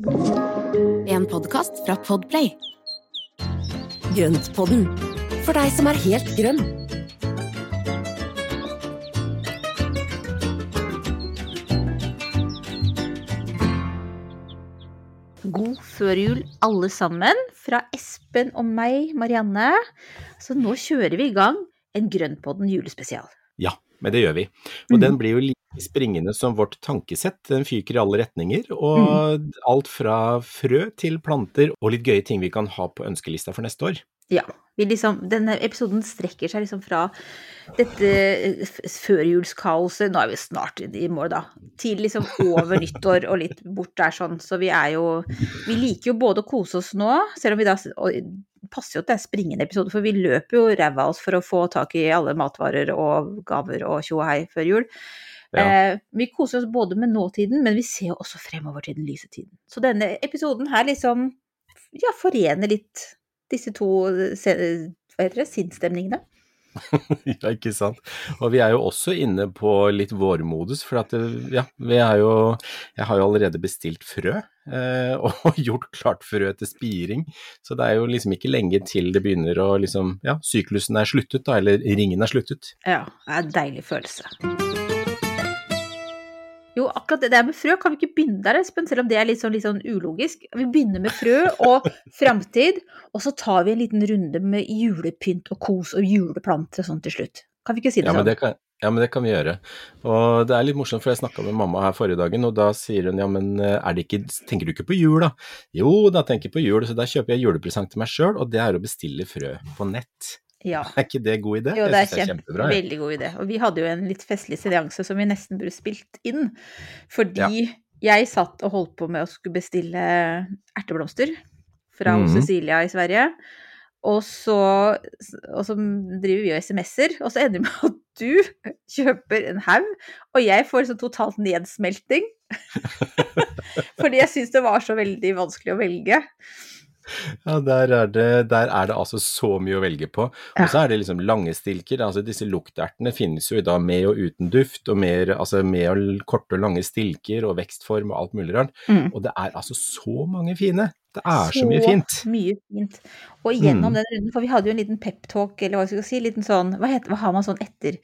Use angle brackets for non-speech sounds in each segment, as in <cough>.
En podkast fra Podplay. Grøntpodden, for deg som er helt grønn. God førjul, alle sammen. Fra Espen og meg, Marianne. Så nå kjører vi i gang en Grønnpodden julespesial. Ja, men det gjør vi. Og Mm. den blir jo springende som vårt tankesett. Den fyker i alle retninger. Og Mm. alt fra frø til planter og litt gøye ting vi kan ha på ønskelista for neste år. Ja. Vi liksom, denne episoden strekker seg liksom fra dette eh, førjulskaoset Nå er vi snart i mål, da. Til liksom over <laughs> nyttår og litt bort der sånn. Så vi er jo Vi liker jo både å kose oss nå, selv om vi da og passer jo at det er springende episode, for vi løper jo ræva av oss for å få tak i alle matvarer og gaver og tjo og hei før jul. Ja. Eh, vi koser oss både med nåtiden, men vi ser jo også fremover til den lyse tiden. Så denne episoden her liksom ja, forener litt disse to se- hva heter det, sinnsstemningene. <laughs> ja, ikke sant. Og vi er jo også inne på litt vårmodus, for at ja, vi er jo Jeg har jo allerede bestilt frø, eh, <laughs> og gjort klart frø til spiring. Så det er jo liksom ikke lenge til det begynner å liksom Ja, syklusen er sluttet, da, eller ringen er sluttet. Ja, det er en deilig følelse. Jo, akkurat det der med frø, kan vi ikke begynne der, Espen, selv om det er litt sånn, litt sånn ulogisk. Vi begynner med frø og <laughs> framtid, og så tar vi en liten runde med julepynt og kos og juleplanter og sånn til slutt. Kan vi ikke si det Ja, men sånn? det kan, ja, men det kan vi gjøre. Og det er litt morsomt, for jeg snakka med mamma her forrige dagen, og da sier hun ja, men eh, er det ikke, tenker du ikke på jul, da? Jo, da tenker jeg på jul, så da kjøper jeg julepresang til meg sjøl, og det er å bestille frø på nett. Ja. <laughs> Er ikke det god idé? Jo, det er, kjempe, kjempebra. Ja. veldig god idé. Og vi hadde jo en litt festlig seanse som vi nesten burde spilt inn. Fordi jeg satt og holdt på med å skulle bestille erteblomster fra mm. Cecilia i Sverige. Og så, og så driver vi og SMS-er, og så ender det med at du kjøper en haug, og jeg får sånn totalt nedsmelting. <laughs> Fordi jeg syns det var så veldig vanskelig å velge. <laughs> Ja, der er, det, der er det altså så mye å velge på. Og så er det liksom lange stilker. altså Disse luktertene finnes jo i dag med og uten duft, og mer, altså med og korte og lange stilker og vekstform og alt mulig rart. Mm. Og det er altså så mange fine. Det er så, mye fint. mye fint. Og gjennom Mm. den runden, for vi hadde jo en liten peptalk, eller hva skal jeg si, liten sånn, hva, heter, hva har man sånn etter,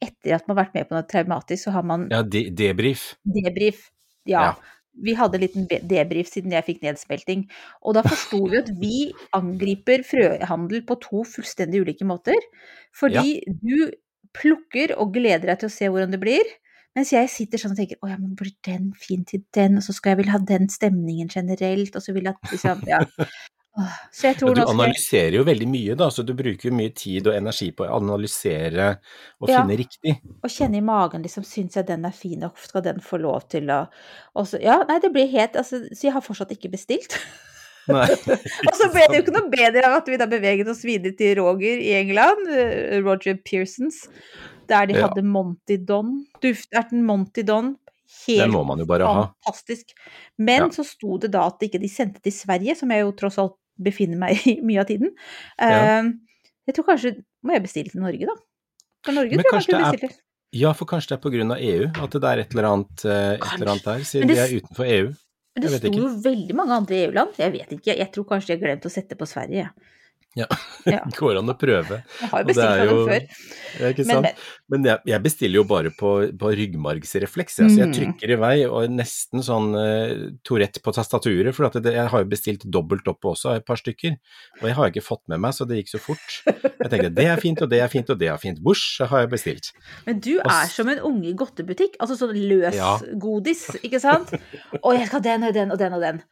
etter at man har vært med på noe traumatisk, så har man Ja, de, debrief. debrief. Ja. Ja. Vi hadde en liten debrief siden jeg fikk nedsmelting. Og da forsto vi at vi angriper frøhandel på to fullstendig ulike måter. Fordi du plukker og gleder deg til å se hvordan det blir. Mens jeg sitter sånn og tenker å ja, men blir den fin til den, og så skal jeg vel ha den stemningen generelt, og så vil jeg at liksom Ja. Ja, du analyserer jo veldig mye, da, så du bruker jo mye tid og energi på å analysere og Ja. finne riktig. og kjenne i magen, liksom, syns jeg den er fin, og skal den få lov til å så, Ja, nei, det blir helt altså, Så jeg har fortsatt ikke bestilt. Nei. <laughs> Og så ble det jo ikke noe bedre av at vi da beveget oss videre til Roger i England, eh, Roger Pearsons, der de Ja. hadde Monty Don. Dufterten Monty Don. Den Helt må man jo bare ha. fantastisk. Men Ja. så sto det da at ikke de sendte til Sverige, som jeg jo tross alt befinner meg i mye av tiden. Ja. Eh, Jeg tror kanskje Må jeg bestille til Norge, da? For Norge Men tror jeg kanskje du bestiller. er- Ja, for kanskje det er av EU, at det er et eller annet, eh, et eller annet der, siden det vi er utenfor EU. Men det jeg sto jo veldig mange andre EU-land. Jeg vet ikke. Jeg tror kanskje har glemt å sette på Sverige. jeg. Ja, Ja. det <laughs> går an å prøve. Jeg har bestilt fra dem før. Ikke sant? men Men jeg, jeg bestiller jo bare på, på ryggmargsrefleks. Altså jeg Mm. trykker i vei og nesten sånn uh, Tourette på tastaturet. For det, jeg har jo bestilt dobbelt opp også, et par stykker. Og jeg har ikke fått med meg, så det gikk så fort. Jeg tenkte det er fint, og det er fint, og det er fint. Bush har jeg bestilt. Men du er som en unge i godtebutikk, altså sånn løs Ja. godis, ikke sant? <laughs> Og jeg skal ha den og den og den og den.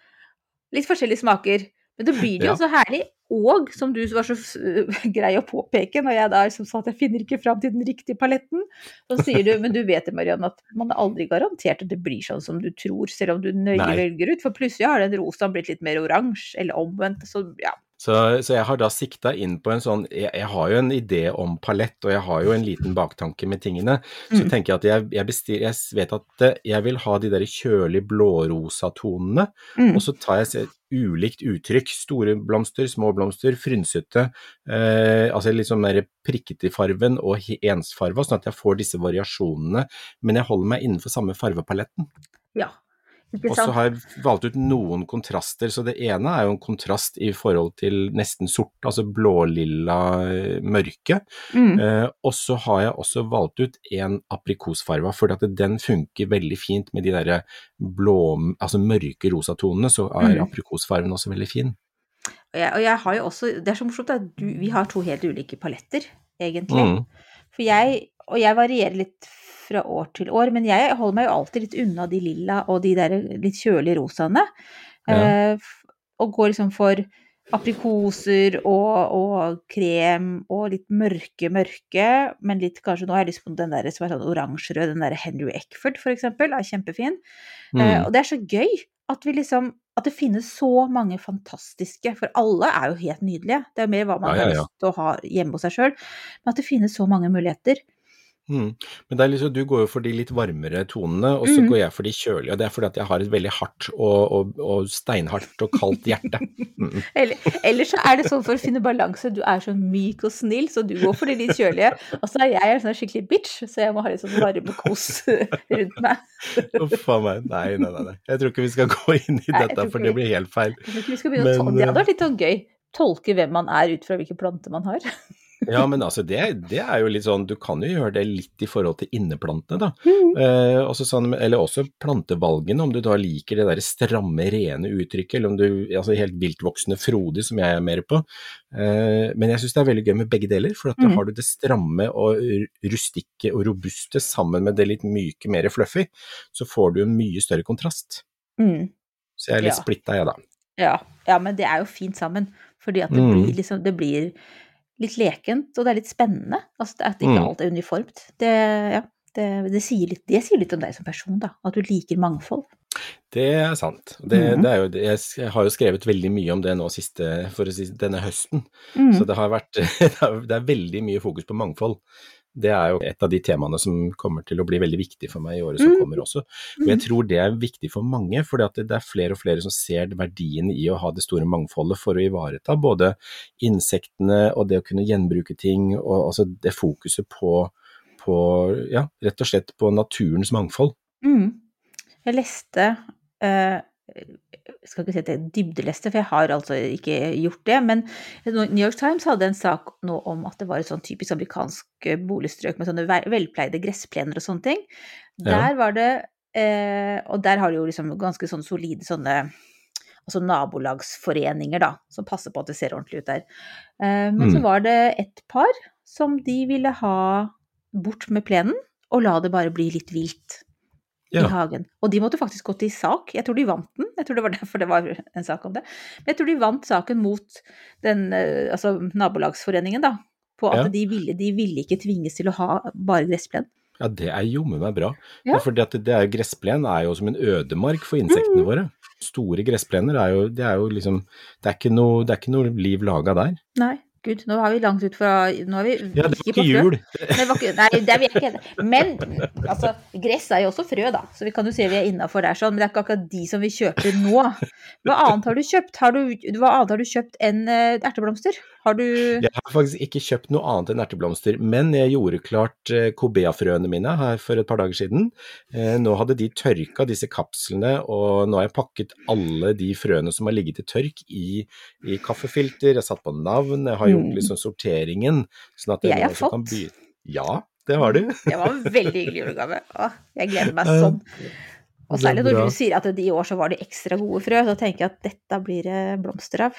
Litt forskjellige smaker. Men det blir det jo Ja. så herlig. Og som du var så <laughs> grei å påpeke, når jeg da liksom sa at jeg finner ikke fram til den riktige paletten, så sier du men du vet det, Marianne, at man er aldri garantert at det blir sånn som du tror, selv om du nøye Nei. velger ut. For plutselig har den rosa blitt litt mer oransje, eller omvendt. Så ja. Så, så jeg har da sikta inn på en sånn jeg, jeg har jo en idé om palett, og jeg har jo en liten baktanke med tingene. Så Mm. tenker jeg at jeg, jeg, bestil, jeg vet at eh, jeg vil ha de der kjølig blårosa tonene, Mm. og så tar jeg ulikt uttrykk. Store blomster, små blomster, frynsete. Eh, altså litt sånn mer prikkete i farven og ensfarva, sånn at jeg får disse variasjonene. Men jeg holder meg innenfor samme farvepaletten. Ja. Og så har jeg valgt ut noen kontraster, så det ene er jo en kontrast i forhold til nesten sort, altså blålilla eh, mørke. Mm. Eh, og så har jeg også valgt ut en aprikosfarva, for den funker veldig fint med de derre blå, altså mørke rosatonene, så er Mm. aprikosfarven også veldig fin. Og jeg, og jeg har jo også Det er så morsomt at du, vi har to helt ulike paletter, egentlig. Mm. For jeg, og jeg varierer litt fra år til år, men jeg holder meg jo alltid litt unna de lilla og de der litt kjølige rosaene. Ja. Eh, og går liksom for aprikoser og, og krem og litt mørke, mørke, men litt kanskje Nå har jeg lyst på den der som er sånn oransjerød, den der Henry Eckford for eksempel, er kjempefin. Eh, Mm. og det er så gøy at vi liksom at det finnes så mange fantastiske, for alle er jo helt nydelige. Det er jo mer hva man Ja, ja, har lyst til å ha hjemme hos seg sjøl, men at det finnes så mange muligheter. Mm. Men det er liksom, du går jo for de litt varmere tonene, og så Mm. går jeg for de kjølige. og Det er fordi at jeg har et veldig hardt og, og, og steinhardt og kaldt hjerte. <laughs> Mm. Eller, eller så er det sånn for å finne balanse, du er så myk og snill, så du går for de litt kjølige. Og så er jeg en sånn skikkelig bitch, så jeg må ha litt sånn varme kos <laughs> rundt meg. Uff a meg. Nei, nei, nei, nei. Jeg tror ikke vi skal gå inn i dette, for det blir helt feil. Men, Det hadde eh, vært litt sånn gøy. Tolke hvem man er ut fra hvilke planter man har. <laughs> Ja, men altså, det, det er jo litt sånn Du kan jo gjøre det litt i forhold til inneplantene, da. Mm. Eh, også sånn, eller også plantevalgene, om du da liker det der stramme, rene uttrykket, eller om du altså helt viltvoksende frodig, som jeg er mer på. Eh, men jeg syns det er veldig gøy med begge deler, for at da Mm. har du det stramme og rustikke og robuste sammen med det litt myke, mer fluffy, så får du en mye større kontrast. Mm. Så jeg er litt Ja. splitta, jeg, da. Ja, ja, men det er jo fint sammen. Fordi at det Mm. blir liksom Det blir litt lekent, og det er litt spennende. Altså at ikke Mm. alt er uniformt. Det, ja, det, det, sier litt, det sier litt om deg som person, da. At du liker mangfold. Det er sant. Det, det er jo, jeg har jo skrevet veldig mye om det nå siste, for å si denne høsten. Mm. Så det har vært <laughs> det er veldig mye fokus på mangfold. Det er jo et av de temaene som kommer til å bli veldig viktig for meg i året som Mm. kommer også. Og jeg tror det er viktig for mange, for det det er flere og flere som ser verdien i å ha det store mangfoldet for å ivareta både insektene og det å kunne gjenbruke ting, og altså det fokuset på, på ja, rett og slett på naturens mangfold. Mm. Jeg leste eh, Jeg skal ikke si at jeg dybdeleste, for jeg har altså ikke gjort det. Men New York Times hadde en sak nå om at det var et sånn typisk amerikansk eh, boligstrøk med sånne velpleide gressplener og sånne ting. Ja. Der var det eh, Og der har de jo liksom ganske sånn solide sånne altså nabolagsforeninger, da, som passer på at det ser ordentlig ut der. Eh, men så Mm. var det et par som de ville ha bort med plenen, og la det bare bli litt vilt Ja. i hagen. Og de måtte faktisk gå til sak. Jeg tror de vant den. Jeg tror det var <laughs> derfor det var en sak om det. Men jeg tror de vant saken mot den, eh, altså nabolagsforeningen, da. På at Ja. de, ville, de ville ikke tvinges til å ha bare gressplen. Ja, det er jommen meg bra. Ja. Fordi at det er gressplen er jo som en ødemark for insektene Mm. våre. Store gressplener er jo, det er jo liksom Det er ikke noe, det er ikke noe liv laga der. Nei, gud, nå har vi langt ut fra Nå er vi Ja, det var ikke jul. Nei, det var ikke, nei, det er vi ikke. Men altså, gress er jo også frø, da, så vi kan jo si vi er innafor der sånn. Men det er ikke akkurat de som vi kjøper nå. Hva annet har du kjøpt? Har du, hva annet har du kjøpt enn eh, erteblomster? Har du Jeg har faktisk ikke kjøpt noe annet enn erteblomster, men jeg gjorde klart eh, Cobea-frøene mine her for et par dager siden. Eh, Nå hadde de tørka disse kapslene, og nå har jeg pakket alle de frøene som har ligget i tørk i, i kaffefilter. Jeg har satt på navn, jeg har gjort Mm. liksom sorteringen. Sånn at Jeg jeg har fått. kan by- Ja, det har du. Det var en veldig hyggelig julegave. Åh, jeg gleder meg Eh, sånn. Og særlig når du sier at de i år så var det ekstra gode frø, så tenker jeg at dette blir det blomster av.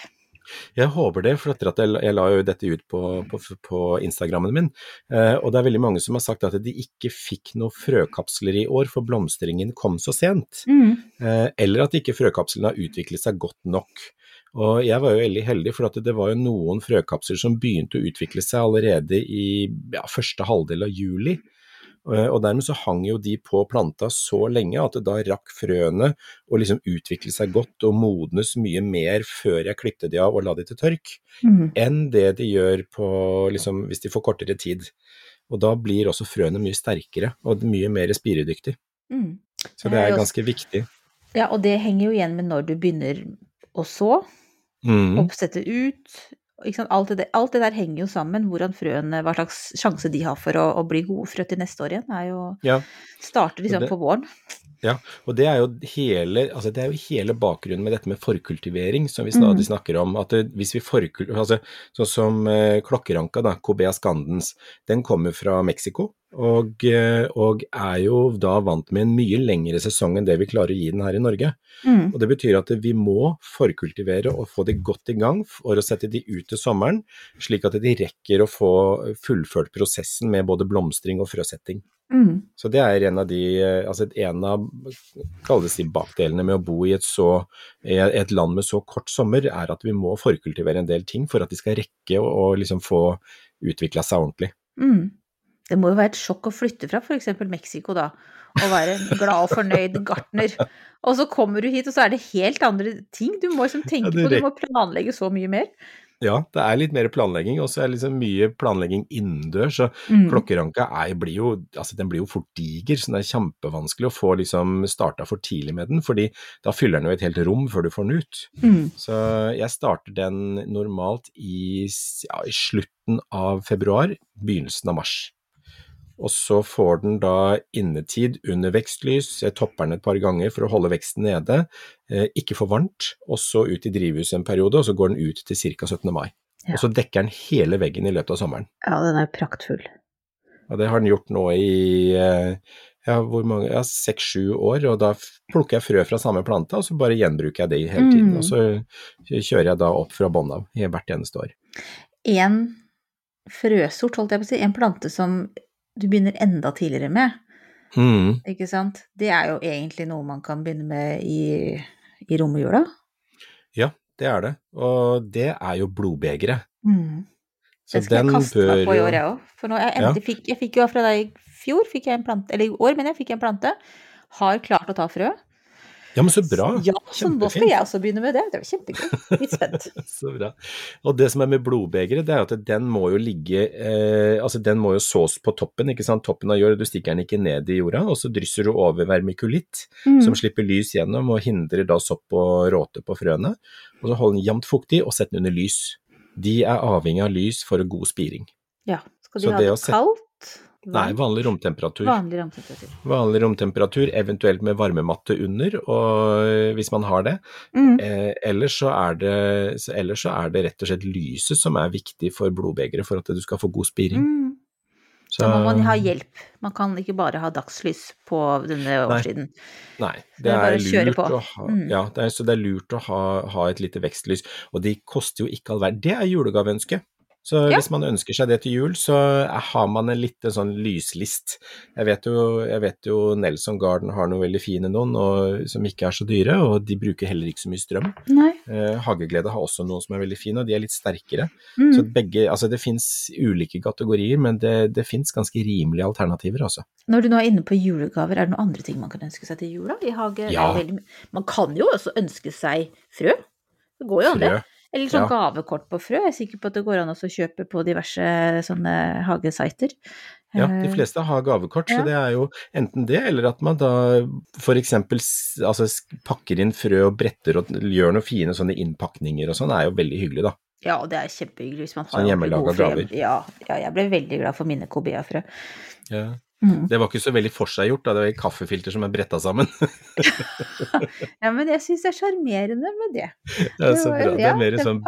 Jeg håper det, for jeg, jeg la jo dette ut på, på, på Instagrammen min, eh, og det er veldig mange som har sagt at de ikke fikk noen frøkapsler i år, for blomstringen kom så sent. Eh, eller at ikke frøkapslene har utviklet seg godt nok. Og jeg var jo veldig heldig, for at det var jo noen frøkapsler som begynte å utvikle seg allerede i ja, første halvdel av juli. Eh, Og dermed så hang jo de på planta så lenge at det da rakk frøene å liksom utvikle seg godt og modnes mye mer før jeg klippte de av og la de til tørk, enn det de gjør på, liksom, hvis de får kortere tid. Og da blir også frøene mye sterkere og mye mer spiredyktig. Mm. Så Det er er ganske viktig. Ja, og det henger jo igjen med når du begynner å så, Mm. oppsette ut. Alt, det alt det der henger jo sammen, hvordan frøene, hva slags sjanse de har for å, å bli gode frø til neste år igjen, er jo Ja. Starter liksom det- på våren. Ja, og det er jo hele, altså det er jo hele bakgrunnen med dette med forkultivering som vi stadig Mm. snakker om. At det, hvis vi forkul... Altså, sånn som uh, klokkeranka, da, Cobea scandens, den kommer fra Mexico. Og, eh, og er jo da vant med en mye lengre sesong enn det vi klarer å gi den her i Norge. Mm. Og Det betyr at vi må forkultivere og få de godt i gang for å sette de ut til sommeren, slik at de rekker å få fullført prosessen med både blomstring og frøsetting. Mm. Så det er en av de, eh, altså en av kalles de bakdelene med å bo i et, så, et land med så kort sommer, er at vi må forkultivere en del ting for at de skal rekke å, å liksom få utvikla seg ordentlig. Mm. Det må jo være et sjokk å flytte fra f.eks. Mexico, da, og være en glad og fornøyd gartner. Og så kommer du hit, og så er det helt andre ting du må liksom tenke Ja, på, du må planlegge så mye mer. Ja, det er litt mer planlegging, og så er det liksom mye planlegging innendørs. Så Mm. klokkeranka er, blir, jo, altså den blir jo fort diger, så det er kjempevanskelig å få liksom starta for tidlig med den, fordi da fyller den jo et helt rom før du får den ut. Mm. Så jeg starter den normalt i, ja, i slutten av februar, begynnelsen av mars. Og så får den da innetid under vekstlys, jeg topper den et par ganger for å holde veksten nede, eh, ikke for varmt, og så ut i drivhuset en periode, og så går den ut til ca. 17. mai. Ja. Og så dekker den hele veggen i løpet av sommeren. Ja, den er praktfull. Ja, det har den gjort nå i eh, ja, hvor mange, ja, seks-sju år, og da plukker jeg frø fra samme plante, og så bare gjenbruker jeg det hele tiden. Mm. Og så kjører jeg da opp fra bånn av hvert eneste år. En frøsort, holdt jeg på å si, en plante som du begynner enda tidligere med, Mm. ikke sant, det er jo egentlig noe man kan begynne med i, i romjula. Ja, det er det. Og det er jo blodbegeret. Mm. Så Det skal jeg den kaste meg på i år, jeg òg. For jeg, Ja. fikk, jeg fikk jo fra deg i fjor, fikk jeg en plante, eller i år, men jeg fikk en plante. Har klart å ta frø. Ja, men så bra. Ja, så nå skal jeg også begynne med det. Det var kjempegøy. Litt spent. <laughs> Så bra. Og det som er med blodbegeret, det er at den må jo ligge eh, Altså, den må jo sås på toppen, ikke sant. Toppen av jord, du stikker den ikke ned i jorda, og så drysser du over vermikulitt, Mm. som slipper lys gjennom og hindrer da sopp og råte på frøene. Og så hold den jevnt fuktig, og sett den under lys. De er avhengig av lys for god spiring. Ja. Skal Så de ha det det kaldt? Nei, vanlig romtemperatur. Vanlig romtemperatur. Vanlig romtemperatur, eventuelt med varmematte under, og hvis man har det. Mm. Eh, ellers, så er det, så ellers så er det rett og slett lyset som er viktig for blodbegeret for at du skal få god spiring. Mm. Så, Da må man ha hjelp. Man kan ikke bare ha dagslys på denne Nei. årstiden. Nei, det det er lurt å ha, Mm. ja, det er, så det er lurt å ha, ha et lite vekstlys. Og de koster jo ikke all verden. Det er julegaveønske. Så Ja. hvis man ønsker seg det til jul, så har man en liten sånn lyslist. Jeg vet jo, jeg vet jo Nelson Garden har noen veldig fine noen og, som ikke er så dyre, og de bruker heller ikke så mye strøm. Eh, Hageglede har også noen som er veldig fine, og de er litt sterkere. Mm. Så begge, altså det fins ulike kategorier, men det, det fins ganske rimelige alternativer, altså. Når du nå er inne på julegaver, er det noen andre ting man kan ønske seg til jula? I hage? Ja. veldig Man kan jo også ønske seg frø. Det går jo an, det. Eller sånn Ja. gavekort på frø. Jeg er sikker på at det går an å kjøpe på diverse sånne hagesiter. Ja, de Eh, fleste har gavekort, ja. så det er jo enten det, eller at man da for eksempel altså, pakker inn frø og bretter og gjør noen fine sånne innpakninger og sånn, er jo veldig hyggelig, da. Ja, og det er kjempehyggelig hvis man har Sånn hjemmelaga gode frø. gaver. Ja, ja, jeg ble veldig glad for mine Cobea-frø. Ja. Mm. Det var ikke så veldig forseggjort. Det var kaffefilter som er bretta sammen. <laughs> Ja, men jeg syns det er sjarmerende med det. Det er så bra. Det er mer sånn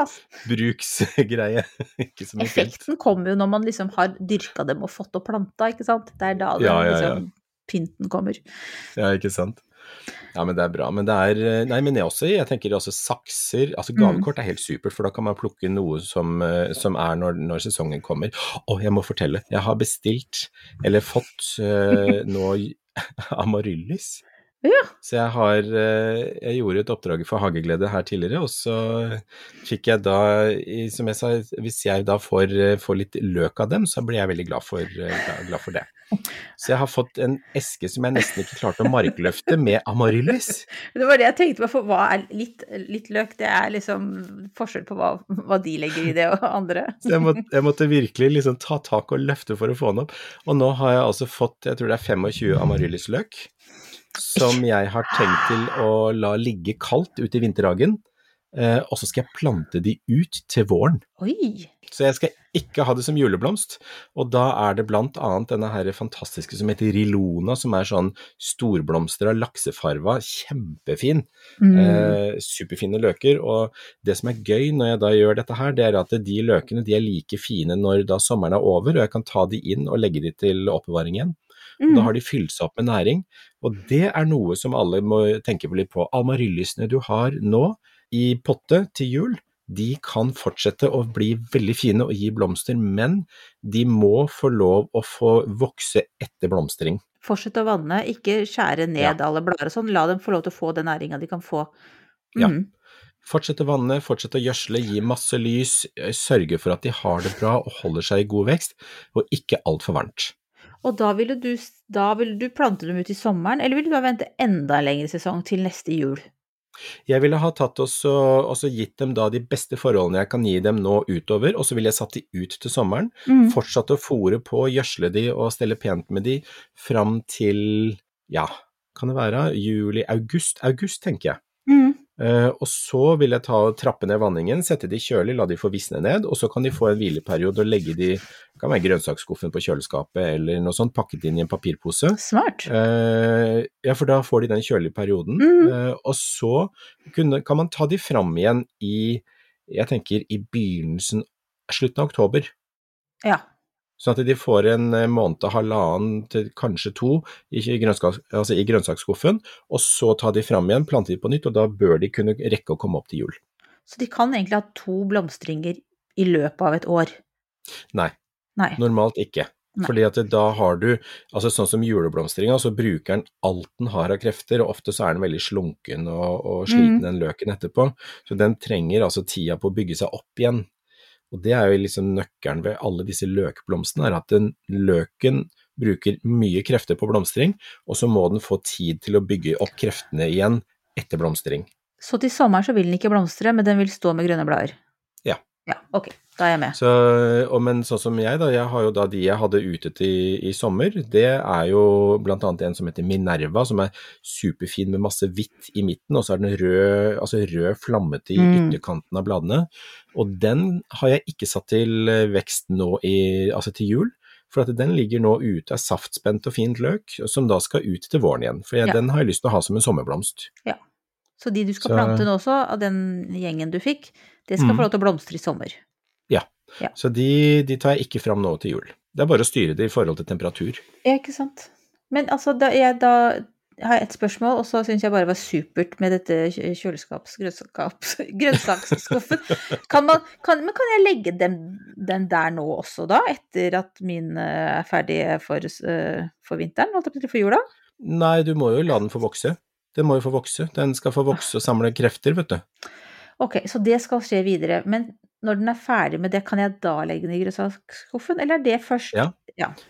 bruksgreie. <laughs> Effekten kommer jo når man liksom har dyrka dem og fått opp planta, ikke sant. Det er da det, Ja, ja, ja. liksom, pynten kommer. Ja, ikke sant. Ja, men det er bra. Men det er Nei, men jeg også, jeg tenker også sakser Altså Mm. gavekort er helt supert, for da kan man plukke noe som, eh, som er når, når sesongen kommer. Å, jeg må fortelle. Jeg har bestilt, eller fått, <laughs> uh, nå <laughs> amaryllis. Ja. Så jeg har eh, Jeg gjorde et oppdrag for Hageglede her tidligere, og så fikk jeg da, som jeg sa, hvis jeg da får, eh, får litt løk av dem, så blir jeg veldig glad for, eh, glad for det. Så jeg har fått en eske som jeg nesten ikke klarte å markløfte, med amaryllis. Det var det jeg tenkte på, for hva er litt, litt løk? Det er liksom forskjell på hva, hva de legger i det og andre. Så jeg måtte, jeg måtte virkelig liksom ta tak og løfte for å få den opp. Og nå har jeg altså fått, jeg tror det er 25 amaryllisløk, som jeg har tenkt til å la ligge kaldt ute i vinterhagen. eh, og så skal jeg plante de ut til våren. Oi! Så jeg skal ikke ha det som juleblomst, og da er det blant annet denne her fantastiske som heter Rilona, som er sånn storblomster av laksefarva, kjempefin. Mm. Eh, superfine løker, og det som er gøy når jeg da gjør dette her, det er at de løkene de er like fine når da sommeren er over, og jeg kan ta de inn og legge de til oppbevaring igjen. Mm. Da har de fylt seg opp med næring, og det er noe som alle må tenke på litt på. Almaryllisene du har nå i potte til jul, de kan fortsette å bli veldig fine og gi blomster, men de må få lov å få vokse etter blomstring. Fortsett å vanne, ikke skjære ned alle blader og sånn. La dem få lov til å få den næringa de kan få. Ja. Mm. Fortsett å vanne, fortsett å gjødsle, gi masse lys, eh, sørge for at de har det bra og holder seg i god vekst, og ikke altfor varmt. Og da ville, du, da ville du plante dem ut i sommeren, eller ville du da vente enda en lengre sesong til neste jul? Jeg ville ha tatt også, også gitt dem da de beste forholdene jeg kan gi dem nå utover, og så ville jeg satt de ut til sommeren. Mm. Fortsatt å fòre på, gjødsle de og stelle pent med de fram til, ja, kan det være juli-august? August, tenker jeg. Eh, og så vil jeg ta og trappe ned vanningen, sette de kjølig, la de få visne ned, og så kan de få en hvileperiode og legge de, kan være grønnsaksskuffen på kjøleskapet eller noe sånt, pakket inn i en papirpose. Smart. Eh, ja, for da får de den kjølige perioden, Mm. eh, og så kunne, kan man ta de fram igjen i, jeg tenker i begynnelsen, slutten av oktober. Ja. Sånn at de får en eh, måned og halvannen til kanskje to i, grønnsak, altså i grønnsaksskuffen, og så tar de fram igjen, planter de på nytt, og da bør de kunne rekke å komme opp til jul. Så de kan egentlig ha to blomstringer i løpet av et år? Nei, Nei. normalt ikke. Nei. Fordi at da har du, altså sånn som juleblomstringa, så bruker den alt den har av krefter, og ofte så er den veldig slunken og, og sliten Mm. den løken etterpå. Så den trenger altså tida på å bygge seg opp igjen. Og det er jo liksom nøkkelen ved alle disse løkblomstene, er at den løken bruker mye krefter på blomstring, og så må den få tid til å bygge opp kreftene igjen etter blomstring. Så til sommeren så vil den ikke blomstre, men den vil stå med grønne blader? Ja. Ja, ok. Da er jeg med. Så, og, men sånn som jeg, da. Jeg har jo da de jeg hadde ute til i sommer. Det er jo blant annet en som heter Minerva, som er superfin med masse hvitt i midten, og så er den rød, altså rød flammete i Mm. ytterkanten av bladene. Og den har jeg ikke satt til eh, vekst nå i, altså til jul. For at den ligger nå ute, er saftspent og fint løk, som da skal ut til våren igjen. For jeg, Ja. den har jeg lyst til å ha som en sommerblomst. Så de du skal Så- plante nå også, av den gjengen du fikk, det skal Mm. få lov til å blomstre i sommer? Ja, Så de, de tar jeg ikke fram nå til jul. Det er bare å styre det i forhold til temperatur. Ja, ikke sant. Men altså, da, jeg, da har jeg et spørsmål, og så syns jeg bare det var supert med dette kjø- grønnskaps- <laughs> Grønnsaksskuffen. Kan man, kan, men kan jeg legge den, den der nå også, da? Etter at min eh, er ferdig for, eh, for vinteren, holdt jeg på å si, for jula? Nei, du må jo la den få vokse. Den må jo få vokse. Den skal få vokse og samle krefter, vet du. Ok, så det skal skje videre. Men når den er ferdig med det, kan jeg da legge den i grønnsaksskuffen, eller er det først? Ja.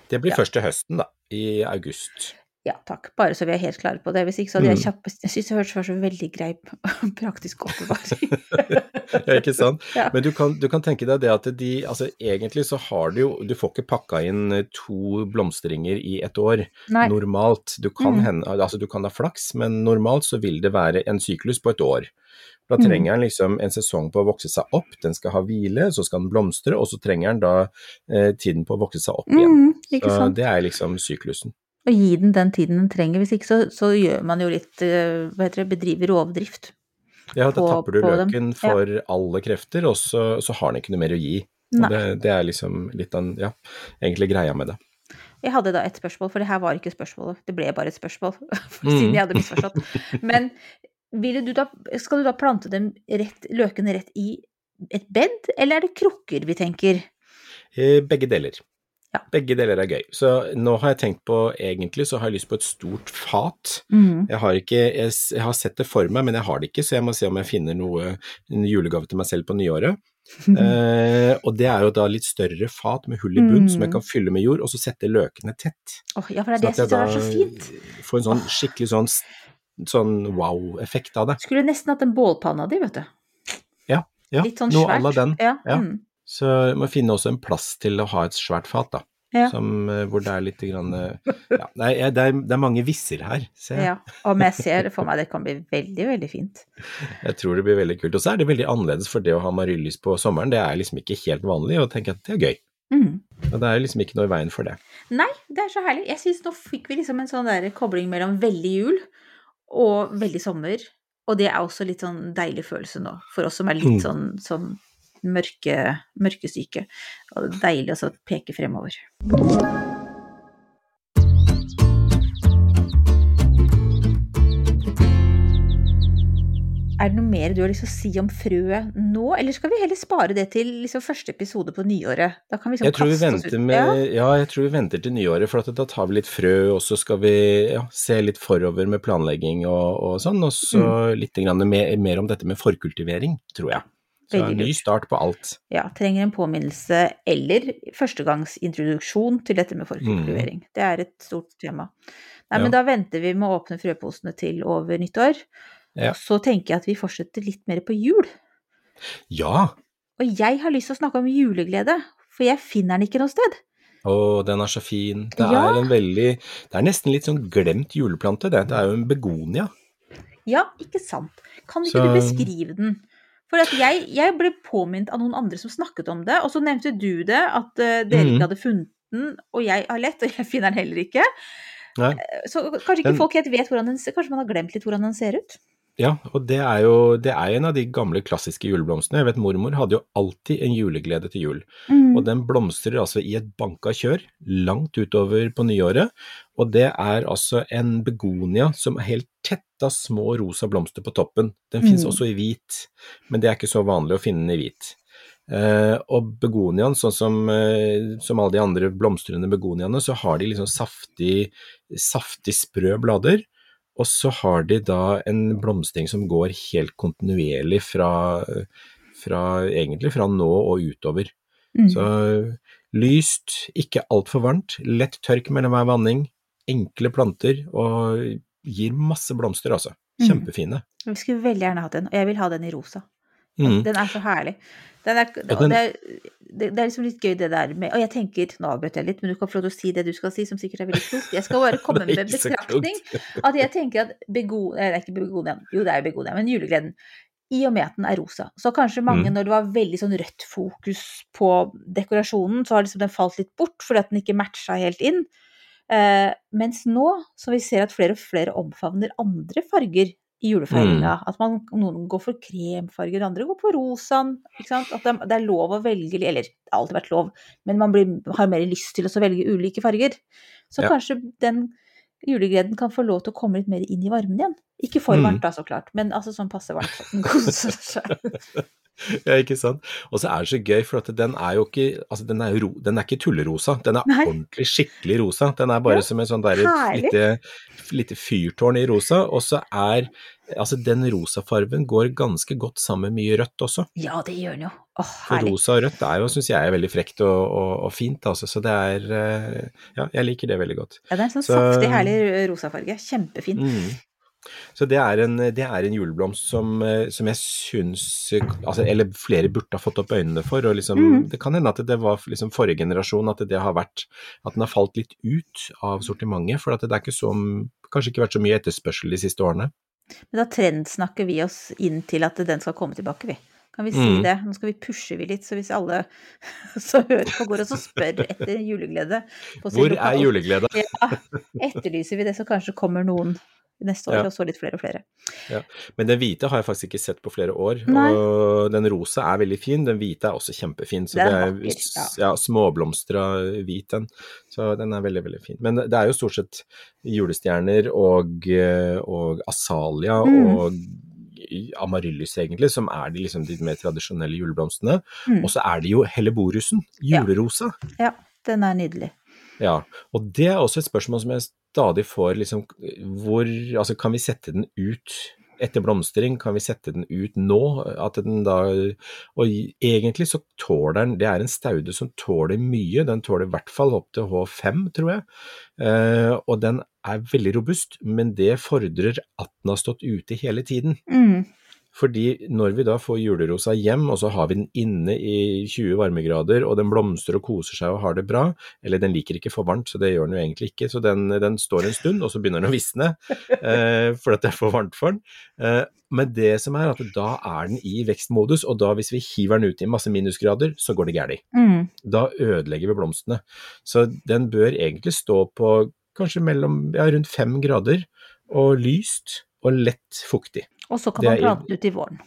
Det blir Ja. først til høsten, da. I august. Ja, takk. Bare så vi er helt klare på det. Hvis ikke så hadde jeg Mm. Jeg syns det hørtes så veldig grei <laughs> praktisk oppbevaring. <laughs> ja, ikke sant? <laughs> Ja. Men du kan, du kan tenke deg det at de Altså egentlig så har du jo Du får ikke pakka inn eh, to blomstringer i et år. Nei. Normalt. Du kan, Mm. hende, altså du kan ha flaks, men normalt så vil det være en syklus på et år. Da Mm. trenger den liksom en sesong på å vokse seg opp, den skal ha hvile, så skal den blomstre, og så trenger den da eh, tiden på å vokse seg opp igjen. Mm, Så det er liksom syklusen. Og gi den den tiden den trenger. Hvis ikke så, så gjør man jo litt eh, Hva heter det Bedriver rovdrift. Ja, da tapper du løken dem. for alle krefter, og så, så har den ikke noe mer å gi. Det, det er liksom litt av, ja, egentlig greia med det. Jeg hadde da et spørsmål, for det her var ikke spørsmålet. Det ble bare et spørsmål, <laughs> Mm. siden jeg hadde misforstått. Men du da, skal du da plante dem rett, løkene rett i et bed, eller er det krukker vi tenker? Eh, Begge deler. Ja. Begge deler er gøy. Så nå har jeg tenkt på, egentlig så har jeg lyst på et stort fat. Mm. Jeg har, ikke, jeg, jeg har sett det for meg, men jeg har det ikke, så jeg må se om jeg finner noe, en julegave til meg selv på nyåret. <laughs> Eh, og det er jo da litt større fat med hull i bunn som jeg Mm. kan fylle med jord, og så sette løkene tett. Oh, ja, for det er Sånn det jeg syns er så fint. får en sånn skikkelig sånn, sånn wow-effekt av det. Skulle nesten hatt en bålpanna di, vet du. Ja, ja Litt sånn noe à la den. Ja. Ja. Mm. Så du må finne også en plass til å ha et svært fat, da. Ja. som, eh, hvor det er litt grann, eh, ja, det, er, det er mange visser her, ser jeg. Ja. Og jeg ser det for meg det kan bli veldig, veldig fint. Jeg tror det blir veldig kult. Og så er det veldig annerledes, for det å ha amaryllis på sommeren, det er liksom ikke helt vanlig, og tenker at det er gøy. Mm. Og det er liksom ikke noe i veien for det. Nei, det er så herlig. Jeg syns nå fikk vi liksom en sånn der kobling mellom veldig jul og veldig sommer. Og det er også litt sånn deilig følelse nå, for oss som er litt Mm. sånn, sånn mørke, mørkesyke. Og det er deilig å peke fremover. Er det noe mer du har lyst til å si om frøet nå, eller skal vi heller spare det til liksom første episode på nyåret? Da kan vi liksom Jeg tror vi venter med, Ja. ja, jeg tror vi venter til nyåret, for at da tar vi litt frø, og så skal vi ja, se litt forover med planlegging og, og sånn, og så Mm. litt grann mer, mer om dette med forkultivering, tror jeg. Så en ny start på alt. ja, trenger en påminnelse eller førstegangsintroduksjon til dette med forkultivering. Det er et stort tema. Nei, men Mm. Da venter vi med å åpne frøposene til over nyttår. Ja. Så tenker jeg at vi fortsetter litt mer på jul. Ja! Og jeg har lyst til å snakke om juleglede, for jeg finner den ikke noe sted. Å, den er så fin. Det Ja. er en veldig Det er nesten litt sånn glemt juleplante, det. Det er jo en begonia. Ja, ikke sant. Kan ikke Så- du beskrive den? For jeg, jeg ble påminnet av noen andre som snakket om det, og så nevnte du det, at uh, dere mm. ikke hadde funnet den, og jeg har lett, og jeg finner den heller ikke. Nei. Så kanskje ikke Den- folk helt vet hvordan den ser Kanskje man har glemt litt hvordan den ser ut? Ja, og det er jo det er en av de gamle klassiske juleblomstene. Jeg vet mormor hadde jo alltid en juleglede til jul. Mm. Og den blomstrer altså i et banka kjør langt utover på nyåret. Og det er altså en begonia som er helt tett av små rosa blomster på toppen. Den finnes Mm. også i hvit, men det er ikke så vanlig å finne den i hvit. Uh, og begoniaen, sånn som, uh, som alle de andre blomstrende begoniaene, så har de liksom saftig, saftig sprø blader. Og så har de da en blomstring som går helt kontinuerlig fra, fra egentlig fra nå og utover. Mm. Så lyst, ikke altfor varmt, lett tørk mellom hver vanning, enkle planter og gir masse blomster, altså. Mm. Kjempefine. Vi skulle veldig gjerne hatt den, og jeg vil ha den i rosa. Mm. Den er så herlig. Den er, den- det, er, det, er liksom litt gøy det der med Og jeg tenker, nå avbrøt jeg litt, men du kan få lov til å si det du skal si, som sikkert er veldig klokt. Jeg skal bare komme <laughs> med en betraktning. At jeg tenker at bego... Nei, det er ikke Begonia, Jo, det er jo begoniaen, men julegleden. I og med at den er rosa. Så kanskje mange, Mm. når det var veldig sånn rødt fokus på dekorasjonen, så har liksom den falt litt bort fordi at den ikke matcha helt inn. Uh, mens nå, som vi ser at flere og flere omfavner andre farger i julefeiringa, Mm. at man, noen går for kremfarger, andre går på rosaen. At det, det er lov å velge, eller det har alltid vært lov, men man blir, har mer lyst til å velge ulike farger. Så Ja. kanskje den julegleden kan få lov til å komme litt mer inn i varmen igjen. Ikke for Mm. varmt da, så klart, men altså sånn passe varmt. <laughs> <laughs> Ja, ikke sant. Og så er det så gøy, for at den er jo ikke Altså, den er ro, den er ikke tullerosa. Den er Nei. ordentlig skikkelig rosa. Den er bare Ja, som en sånn der lite, lite fyrtårn i rosa. Og så er Altså, den rosafarven går ganske godt sammen med mye rødt også. Ja, det gjør den jo. Åh, For rosa og rødt er jo, syns jeg, er veldig frekt og, og, og fint, altså. Så det er eh, Ja, jeg liker det veldig godt. Ja, det er en sånn så- saftig, herlig rosafarge. Kjempefin. Mm. Så det er en, det er en juleblomst som, eh, som jeg syns altså, Eller flere burde ha fått opp øynene for. og liksom, mm. Det kan hende at det var liksom forrige generasjon at det har vært At den har falt litt ut av sortimentet. For det er ikke så Kanskje ikke vært så mye etterspørsel de siste årene. Men da trendsnakker vi oss inn til at den skal komme tilbake, vi. Kan vi si Mm. det? Nå skal vi pushe vi litt, så hvis alle <laughs> som hører på går og så spør etter juleglede Hvor er juleglede? Ja, etterlyser vi det, så kanskje kommer noen neste år, Ja. og så litt flere og flere. Men den hvite har jeg faktisk ikke sett på flere år. Nei. Og den rosa er veldig fin, den hvite er også kjempefin. Så Den det er er vakker, s- ja, småblomstra hvit den. Så den er veldig, veldig fin. Men det er jo stort sett julestjerner og, og asalia Mm. og amaryllis egentlig, som er de, liksom, de mer tradisjonelle juleblomstene. Mm. Og så er det jo helleborusen, Ja. julerosa. Ja, den er nydelig. Ja, og det er også et spørsmål som jeg stadig får, liksom, hvor, altså kan vi sette den ut etter blomstring, kan vi sette den ut nå, at den da, og egentlig så tåler den, det er en staude som tåler mye, den tåler i hvert fall opp til H5, tror jeg, eh, og den er veldig robust, men det fordrer at den har stått ute hele tiden. Mm. Fordi når vi da får julerosa hjem, og så har vi den inne i 20 varmegrader, og den blomstrer og koser seg og har det bra, eller den liker ikke for varmt, så det gjør den jo egentlig ikke, så den, den står en stund, og så begynner den å visne, <laughs> eh, fordi det er for varmt for den. Eh, men det som er at da er den i vekstmodus, og da hvis vi hiver den ut i masse minusgrader, så går det galt. Mm. Da ødelegger vi blomstene. Så den bør egentlig stå på kanskje mellom ja, rundt fem grader, og lyst og lett fuktig. Og så kan man plante ut i våren.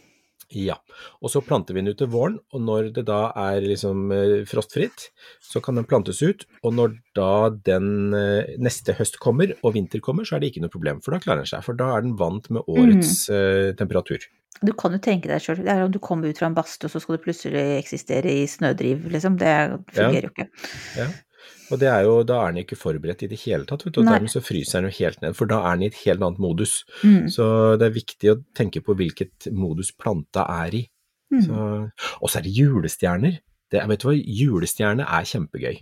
Ja, og så planter vi den ut til våren, og når det da er liksom eh, frostfritt, så kan den plantes ut, og når da den eh, neste høst kommer og vinter kommer, så er det ikke noe problem, for da klarer den seg, for da er den vant med årets eh, temperatur. Du kan jo tenke deg sjøl, det er om du kommer ut fra en badstue, og så skal du plutselig eksistere i snødriv, liksom. Det fungerer jo ikke. Ja. Og det er jo, da er den ikke forberedt i det hele tatt, vet du, og Nei. dermed så fryser den jo helt ned, for da er den i et helt annet modus. Mm. Så det er viktig å tenke på hvilket modus planta er i. Mm. Og så er det julestjerner. Det, vet du hva, julestjerne er kjempegøy.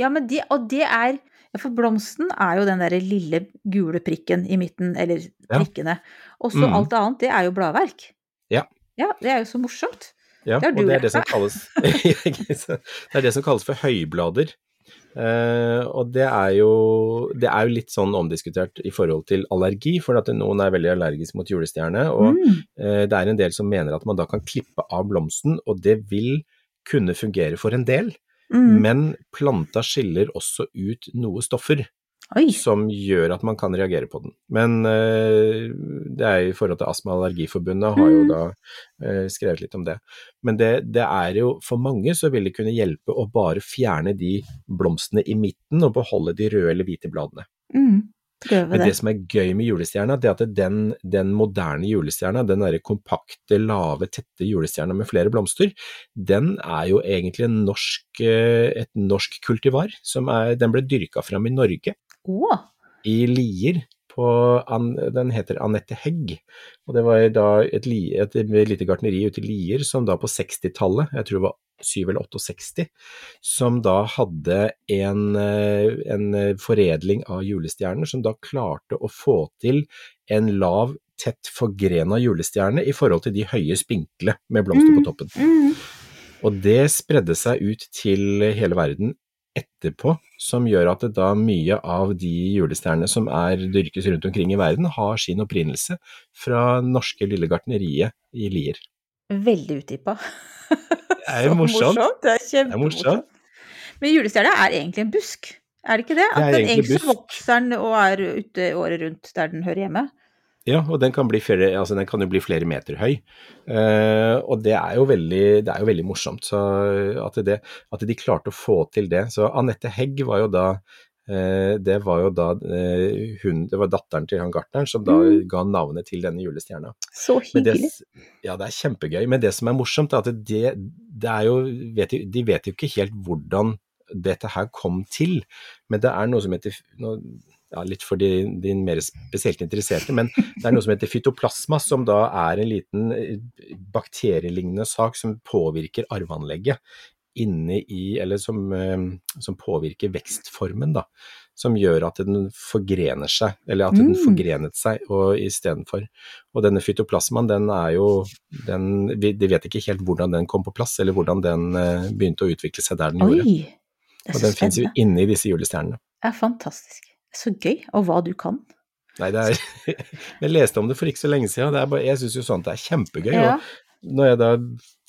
Ja, men det, og det er For blomsten er jo den derre lille gule prikken i midten, eller Ja. prikkene. Og så Mm. alt annet, det er jo bladverk. Ja. Ja, det er jo så morsomt. Ja, Det har og du det er det kalles, <laughs> det er det som kalles for høyblader. Eh, og det er, jo, det er jo litt sånn omdiskutert i forhold til allergi, for at noen er veldig allergisk mot julestjerne. Og Mm. uh, det er en del som mener at man da kan klippe av blomsten, og det vil kunne fungere for en del. Mm. Men planta skiller også ut noe stoffer Oi. som gjør at man kan reagere på den. Men eh, det er i forhold til Astma- og Allergiforbundet har jo Mm. da eh, skrevet litt om det. Men det, det er jo for mange så vil det kunne hjelpe å bare fjerne de blomstene i midten og beholde de røde eller hvite bladene. Mm. Prøve Men det. det som er gøy med julestjerna, det er at den, den moderne julestjerna, den derre kompakte, lave, tette julestjerna med flere blomster, den er jo egentlig en norsk, eh, et norsk kultivar. Som er, den ble dyrka fram i Norge Å. i Lier. På, den heter Anette Hegg, og det var da et, li- et lite gartneri ute i Lier som da på 60-tallet, jeg tror det var 7 eller 68, som da hadde en, eh, en eh, foredling av julestjerner som da klarte å få til en lav, tett forgrena julestjerne i forhold til de høye spinkle med blomster på toppen. Mm. Og det spredde seg ut til hele verden etterpå, som gjør at da mye av de julestjernene som er dyrkes rundt omkring i verden, har sin opprinnelse fra norske lille gartneriet i Lier. Veldig utdypa. Det er jo <laughs> Så morsomt. Det er Det er kjempemorsomt. morsomt. Men julestjerna er egentlig en busk, er det ikke det? Det er At den egentlig egentlig busk. vokser den og er ute året rundt der den hører hjemme. Ja, og den kan, bli flere, altså den kan jo bli flere meter høy. Eh, og det er, jo veldig, det er jo veldig morsomt så at, det, at de klarte å få til det. Så Anette Hegg var jo da eh, det var jo da eh, hun, det var datteren til han gartneren som da Mm. ga navnet til denne julestjerna. Så hyggelig. det, ja, det er kjempegøy. Men det som er morsomt, er at det, det er jo vet, De vet jo ikke helt hvordan dette her kom til, men det er noe som heter nå, ja, Litt for de, de mer spesielt interesserte, men det er noe som heter fytoplasma, som da er en liten eh, bakterielignende sak som påvirker arveanlegget inne i Eller som, eh, som påvirker vekstformen, da. Som gjør at den forgrener seg, eller at den Mm. forgrenet seg og istedenfor. Og denne fytoplasmaen, den er jo den, vi, De vet ikke helt hvordan den kom på plass, eller hvordan den eh, begynte å utvikle seg der den gjorde. Oi! Er Og den finnes jo inne i disse julestjernene. Det er fantastisk. Så gøy. Og hva du kan. Nei, det er <laughs> Jeg leste om det for ikke så lenge siden. Det er bare, jeg syns jo sånt er kjempegøy. Ja. Når jeg da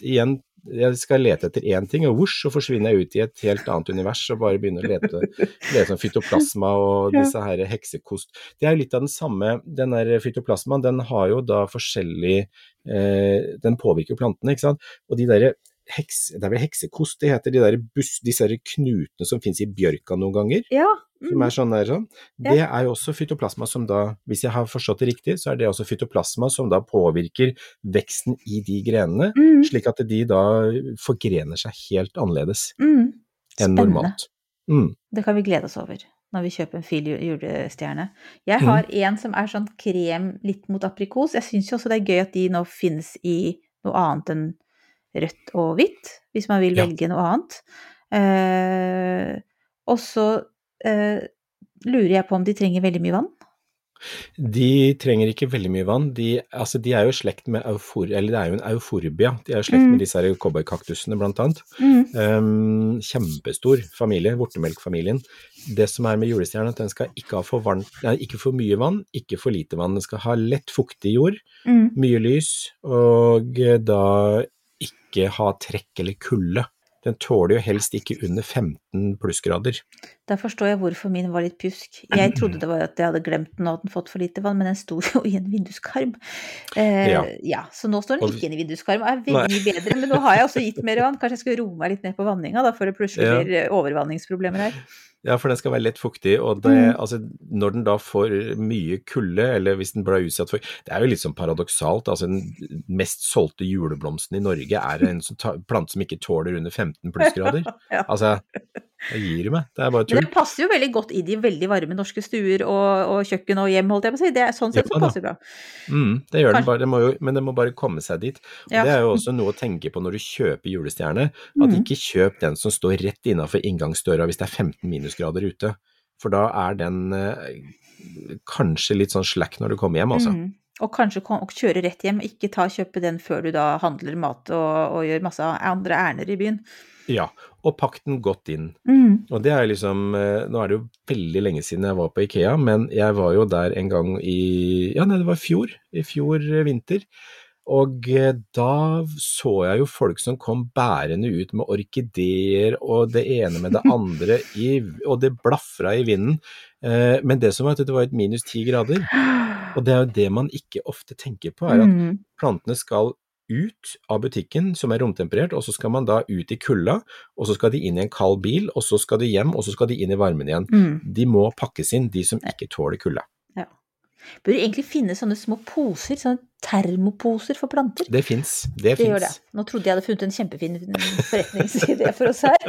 igjen jeg skal lete etter én ting, og vosj, så forsvinner jeg ut i et helt annet univers og bare begynner å lete, lete om fytoplasma og disse her heksekost. Det er jo litt av den samme Den der fytoplasmaen, den har jo da forskjellig eh, Den påvirker plantene, ikke sant. Og de derre heks, det er vel heksekost det heter, de der buss, disse her knutene som finnes i bjørka noen ganger Ja. Som Mm. er sånn der sånn. Det er jo også fytoplasma som da, hvis jeg har forstått det riktig, så er det også fytoplasma som da påvirker veksten i de grenene, Mm. slik at de da forgrener seg helt annerledes Mm. enn normalt. Mm. Det kan vi glede oss over når vi kjøper en fil julestjerne. Jeg Mm. har en som er sånn krem litt mot aprikos. Jeg syns jo også det er gøy at de nå finnes i noe annet enn rødt og hvitt, hvis man vil Ja. velge noe annet. Eh, og så lurer jeg på om de trenger veldig mye vann. De trenger ikke veldig mye vann. De, altså, de er jo i slekt med eufor, eller det er jo en euforbia. De er jo i slekt Mm. med disse cowboykaktusene, blant annet. Mm. Um, kjempestor familie, vortemelkfamilien. Det som er med julestjernen, er at den skal ikke ha for, varmt, nei, ikke for mye vann, ikke for lite vann. Den skal ha lett fuktig jord, Mm. mye lys, og eh, da ikke ha trekk eller kulde. Den tåler jo helst ikke under 15 plussgrader. Da forstår jeg hvorfor min var litt pjusk. Jeg trodde det var at jeg hadde glemt den og at den fått for lite vann, men den sto jo i en vinduskarm. Eh, Ja. ja. Så nå står den ikke i en vinduskarm og er veldig mye bedre, men nå har jeg også gitt mer vann. Kanskje jeg skulle roe meg litt ned på vanninga, da, før det plutselig Ja. blir overvanningsproblemer her. Ja, for den skal være lett fuktig, og det, Mm. altså, når den da får mye kulde, eller hvis den blir utsatt for Det er jo litt sånn paradoksalt, altså den mest solgte juleblomsten i Norge er en som plante som ikke tåler under 15 plussgrader. <laughs> Ja. Altså, jeg gir meg, det er bare Men tull. det passer jo veldig godt i de veldig varme norske stuer og, og kjøkken og hjem, holdt jeg på å si. Det er sånn sett Ja så passer bra. Mm, det gjør den bare, det må jo, men den må bare komme seg dit. Og Ja. Det er jo også noe å tenke på når du kjøper julestjerne, at Mm. ikke kjøp den som står rett innafor inngangsdøra hvis det er 15 minusgrader ute. For da er den eh, kanskje litt sånn slack når du kommer hjem, altså. Mm. Og kanskje kom, og kjøre rett hjem, ikke ta kjøpe den før du da handler mat og, og gjør masse andre ærender i byen. Ja, og pakk den godt inn. Mm. Og det er liksom eh, Nå er det jo veldig lenge siden jeg var på Ikea, men jeg var jo der en gang i Ja, nei, det var i fjor. I fjor eh, vinter. Og eh, da så jeg jo folk som kom bærende ut med orkideer og det ene med det <laughs> andre, i, og det blafra i vinden. Men det som var at det var et minus ti grader. <gasps> Og det er jo det man ikke ofte tenker på, er at Mm. plantene skal ut av butikken som er romtemperert, og så skal man da ut i kulda, og så skal de inn i en kald bil, og så skal de hjem, og så skal de inn i varmen igjen. Mm. De må pakkes inn, de som ikke tåler kulda. Bør det egentlig finnes sånne små poser, sånne termoposer for planter? Det fins, det Det gjør det. Nå trodde jeg hadde funnet en kjempefin forretningsidé for oss her. <laughs>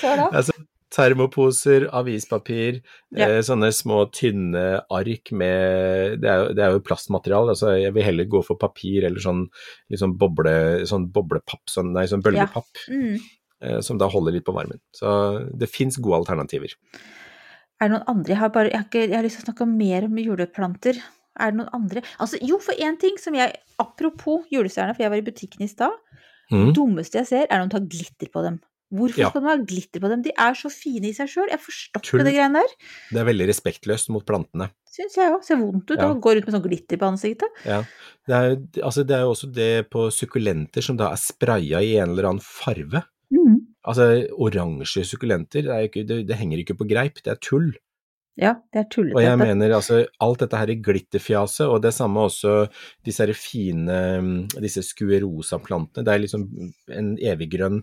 Så da. Altså, termoposer, avispapir, Ja. eh, sånne små tynne ark med Det er jo, det er jo plastmateriale, altså jeg vil heller gå for papir eller sånn, sånn, boble, sånn boblepapp, sånn, nei, sånn bølgepapp, Mm. eh, som da holder litt på varmen. Så det fins gode alternativer. Er det noen andre? Jeg har, bare, jeg, har ikke, jeg har lyst til å snakke mer om juleplanter. Er det noen andre? Altså, jo, for én ting som jeg Apropos julestjerner, for jeg var i butikken i stad. Mm. dummeste jeg ser, er når de tar glitter på dem. Hvorfor Ja. skal de ha glitter på dem? De er så fine i seg sjøl. Jeg forstår ikke det greiene der. Det er veldig respektløst mot plantene. Syns jeg òg. Ser vondt ut Ja. å gå rundt med sånn glitter på ansiktet. Ja. Det er, altså det er jo også det på sukkulenter som da er spraya i en eller annen farve. Mm. Altså oransje sukkulenter, det, ikke, det, det henger ikke på greip, det er tull. Ja, det er tullete. Og jeg mener altså alt dette her i glitterfjaset, og det samme også disse her fine mm, disse skuerosa-plantene. Det er liksom en eviggrønn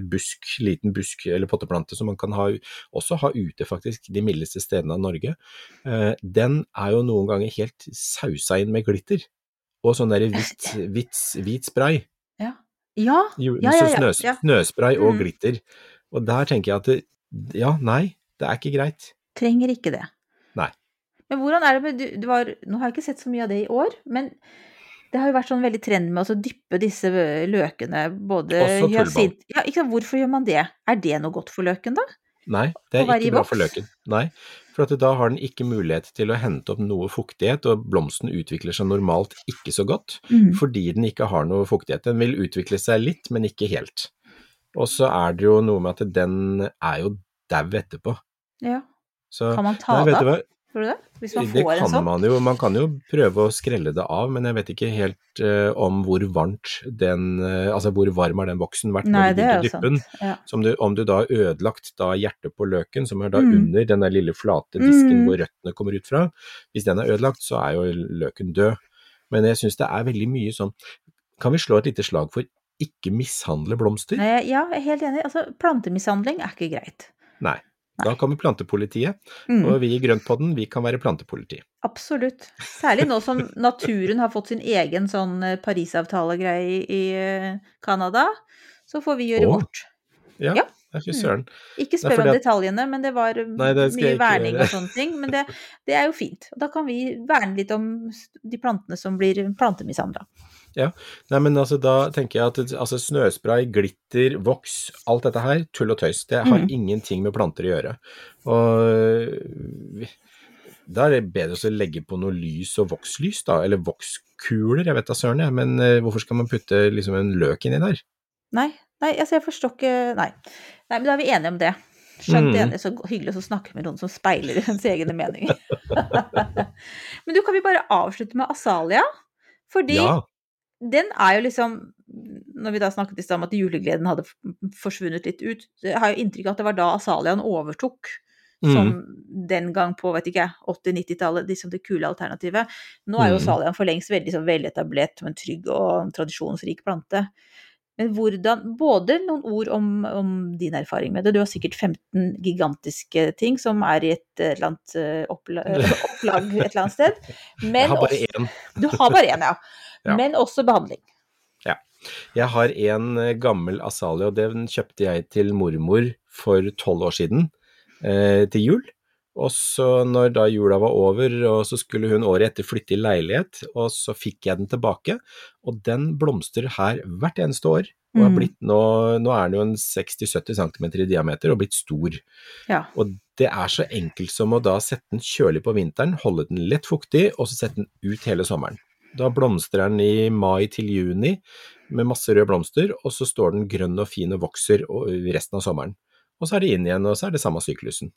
busk, liten busk eller potteplante som man kan ha, også ha ute faktisk, de mildeste stedene av Norge. Eh, Den er jo noen ganger helt sausa inn med glitter. Og sånn derre hvit, hvit, hvit spray. Ja. Ja, ja, ja, ja, snøs. Snøspray og Mm. glitter. Og der tenker jeg at det, ja, nei, det er ikke greit. trenger ikke det. Nei. Men hvordan er det med du, du var, Nå har jeg ikke sett så mye av det i år, men det har jo vært sånn veldig trend med å dyppe disse løkene, både Også tullball. Ja, ikke sant, hvorfor gjør man det? Er det noe godt for løken, da? Nei, det er ikke bra for løken. Nei, for da har den ikke mulighet til å hente opp noe fuktighet, og blomsten utvikler seg normalt ikke så godt, Mm. fordi den ikke har noe fuktighet. Den vil utvikle seg litt, men ikke helt. Og så er det jo noe med at den er jo dau etterpå. Ja. Så Kan man ta det av? Tror du det? Hvis man Det får en kan sånn? man jo. Man kan jo prøve å skrelle det av, men jeg vet ikke helt uh, om hvor varmt den uh, Altså hvor varm har den voksen vært Nei, når du det begynte å dyppe den. Ja. Om du, om du da har ødelagt da hjertet på løken, som er da Mm. under den der lille flate disken Mm. hvor røttene kommer ut fra, hvis den er ødelagt, så er jo løken død. Men jeg syns det er veldig mye sånn Kan vi slå et lite slag for ikke mishandle blomster? Nei, ja, jeg er helt enig. Altså, plantemishandling er ikke greit. Nei. Da kommer plantepolitiet, Mm. og vi i Grøntpodden, vi kan være plantepoliti. Absolutt. Særlig nå som naturen har fått sin egen sånn eh, Parisavtale-greie i eh, Canada, så får vi gjøre Å. vårt. Ja, Ja. Fy søren. Ikke spør om at- detaljene, men det var Nei, det mye verning og sånne ting. Men det, det er jo fint. Og da kan vi verne litt om de plantene som blir plantemishandla. Nei, men altså, da tenker jeg at altså, snøspray, glitter, voks, alt dette her, tull og tøys. Det har Mm. ingenting med planter å gjøre. Og da er det bedre å legge på noe lys og vokslys, da, eller vokskuler, jeg vet da søren, jeg, men uh, hvorfor skal man putte liksom en løk inni der? Nei, nei, altså jeg forstår ikke Nei. Nei, men da er vi enige om det. Skjønt Mm. enig, så hyggelig å snakke med noen som speiler <laughs> ens egne meninger. <laughs> men du, kan vi bare avslutte med Asalia? Fordi Ja. Den er jo liksom Når vi da snakket i stad om at julegleden hadde forsvunnet litt ut, jeg har jo inntrykk av at det var da Asalian overtok. Som Mm. den gang på vet ikke jeg, 80-90-tallet, liksom det kule alternativet. Nå er jo Mm. Asaliaen for lengst veldig sånn veletablert som en trygg og tradisjonsrik plante. Men hvordan Både noen ord om, om din erfaring med det. Du har sikkert 15 gigantiske ting som er i et eller annet eh, oppla, <laughs> opplag et eller annet sted. Men Jeg har bare også, én. du har bare én, ja. <laughs> Ja. Men også behandling. Jeg har en eh, gammel Asalia, og den kjøpte jeg til mormor for tolv år siden, eh, til jul. Og så når da jula var over, og så skulle hun året etter flytte i leilighet, og så fikk jeg den tilbake, og den blomstrer her hvert eneste år. Og har Mm. blitt nå, nå er den jo en 60-70 cm i diameter og blitt stor. Ja. Og det er så enkelt som å da sette den kjølig på vinteren, holde den lett fuktig, og så sette den ut hele sommeren. Da blomstrer den i mai til juni med masse røde blomster, og så står den grønn og fin og vokser og- resten av sommeren. Og så er det inn igjen, og så er det samme syklusen.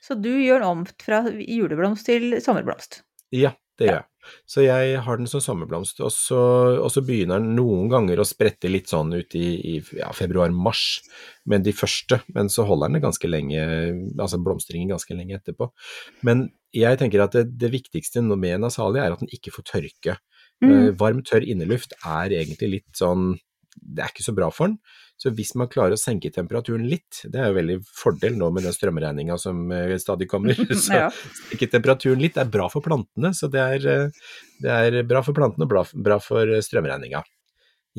Så du gjør den om fra juleblomst til sommerblomst. Ja, det gjør jeg. Så jeg har den som sommerblomst, og så, og så begynner den noen ganger å sprette litt sånn ut i, i ja, februar-mars men de første, men så holder den ganske lenge, altså blomstringen ganske lenge etterpå. Men jeg tenker at det, det viktigste med en asalia er at den ikke får tørke. Mm. Eh, Varm, tørr inneluft er egentlig litt sånn Det er ikke så bra for den. Så hvis man klarer å senke temperaturen litt, det er jo veldig fordel nå med den strømregninga som eh, stadig kommer, <laughs> så senke temperaturen litt er bra for plantene. Så det er, eh, det er bra for plantene og bra, for eh, strømregninga.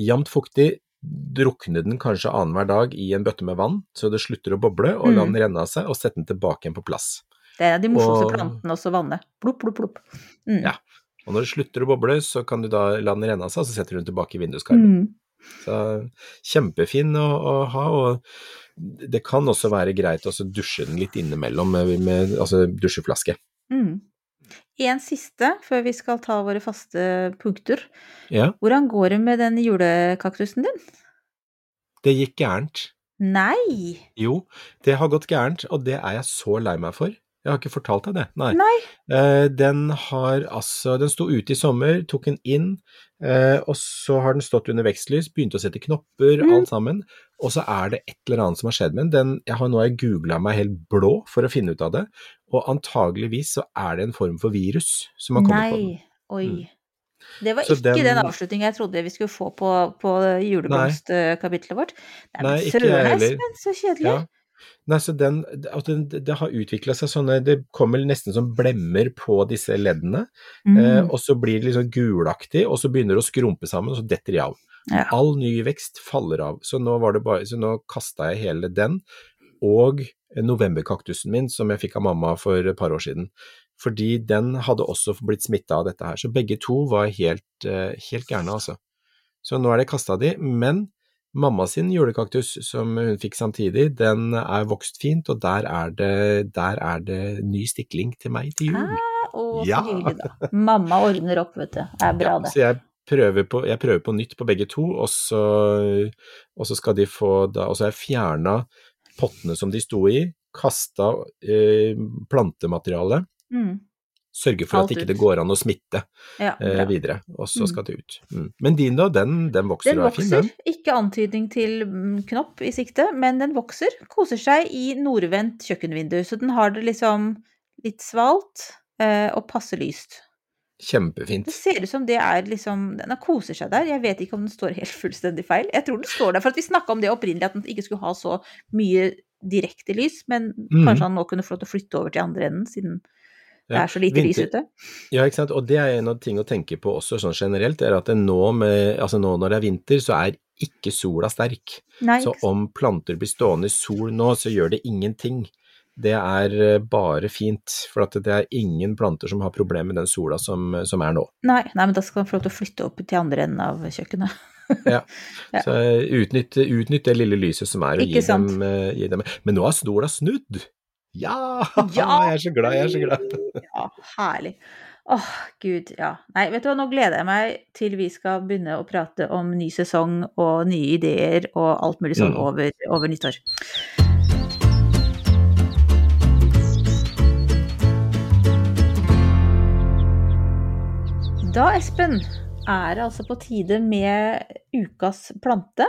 Jevnt fuktig, drukne den kanskje annenhver dag i en bøtte med vann, så det slutter å boble, og la Mm. den renne av seg, og sette den tilbake igjen på plass. Det er de morsomste Og- plantene også vanne. Plopp, plopp, plopp. Mm. Ja. Og når det slutter å boble, så kan du da la den renne av seg, og så setter du den tilbake i vinduskarmen. Mm. Så kjempefin å, å ha, og det kan også være greit å dusje den litt innimellom med, med altså dusjeflaske. Mm. En siste før vi skal ta våre faste punkter. Ja, Hvordan går det med den julekaktusen din? det gikk gærent. Nei! Jo, det har gått gærent, og det er jeg så lei meg for. Jeg har ikke fortalt deg det, nei. Nei. Eh, den har altså Den sto ute i sommer, tok den inn, eh, og så har den stått under vekstlys, begynte å sette knopper, Mm. alt sammen. Og så er det et eller annet som har skjedd med den. jeg har, nå har jeg googla meg helt blå for å finne ut av det, og antageligvis så er det en form for virus som har kommet på den. Nei. Oi. Mm. Det var Så ikke den, den- avslutningen jeg trodde vi skulle få på, på juleblomstkapitlet vårt. Nei, Nei, men ikke jeg heller. Så kjedelig. Ja. Nei, så den, at det, det har utvikla seg sånne Det kommer nesten som blemmer på disse leddene. Mm. Eh, og så blir det liksom gulaktig, og så begynner det å skrumpe sammen, og så detter de av. Ja. All ny vekst faller av. Så nå, var det bare, så nå kasta jeg hele den, og novemberkaktusen min som jeg fikk av mamma for et par år siden. Fordi den hadde også blitt smitta av dette her. Så begge to var helt, eh, helt gærne, altså. Så nå er det kasta de, men mamma sin julekaktus som hun fikk samtidig, den er vokst fint, og der er det, der er det ny stikling til meg til jul. Ah, å, så Ja. hyggelig, da. Mamma ordner opp, vet du. Det er bra, Ja, det. så jeg prøver, på, jeg prøver på nytt på begge to, og så, og så skal de få da, Og så har jeg fjerna pottene som de sto i, kasta eh, plantemateriale, Mm. Sørge for Alt at ikke det ikke går an å smitte Ja, eh, videre, og så Mm. skal det ut. Mm. Men din da, den, den vokser og er fin, vokser. den. Ikke antydning til mm, knopp i sikte, men den vokser. Koser seg i nordvendt kjøkkenvindu, så den har det liksom litt svalt eh, og passe lyst. Kjempefint. Det ser ut som det er liksom Den koser seg der. Jeg vet ikke om den står helt fullstendig feil. Jeg tror den står der for at vi snakka om det opprinnelig, at den ikke skulle ha så mye direkte lys, men mm. kanskje han nå kunne få lov til å flytte over til andre enden, siden det er så lite vinter- lys ute. Ja, ikke sant. Og det er en av ting å tenke på også sånn generelt, er at nå, med, altså nå når det er vinter, så er ikke sola sterk. Nei, Så ikke Så om planter blir stående i sol nå, så gjør det ingenting. Det er eh, bare fint, for det er ingen planter som har problemer med den sola som, som er nå. Nei, nei, men da skal man få lov til å flytte opp til andre enden av kjøkkenet. Ja. <laughs> Ja. Så eh, utnytt, utnytt det lille lyset som er, og gi dem, eh, gi dem Men nå har sola snudd! Ja! Ja! <laughs> Jeg er så glad, jeg er så glad. Ja, herlig. Åh, gud, ja. Nei, vet du hva, nå gleder jeg meg til vi skal begynne å prate om ny sesong og nye ideer og alt mulig sånn Mm. over, over nyttår. Da, Espen, er det altså på tide med ukas plante,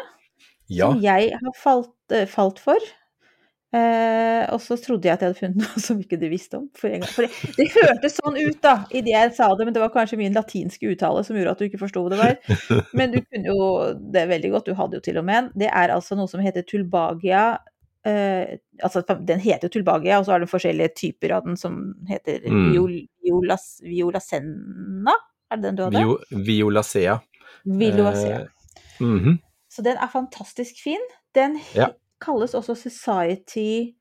Ja, som jeg har falt, eh, falt for. Eh, og så trodde jeg at jeg hadde funnet <laughs> noe som ikke du visste om. For en gang. For det, det hørtes sånn ut da, idet jeg sa det, men det var kanskje min latinske uttale som gjorde at du ikke forsto hva det var. <laughs> Men du kunne jo det veldig godt, du hadde jo til og med en. Det er altså noe som heter tulbagia. Eh, altså den heter jo tulbagia, og så er det forskjellige typer av den som heter Mm. viol, violas, violasenna. Er det den du hadde? Vio, Violacea. Violacea. Eh, mhm. Så den er fantastisk fin. Den Ja. Kalles også Society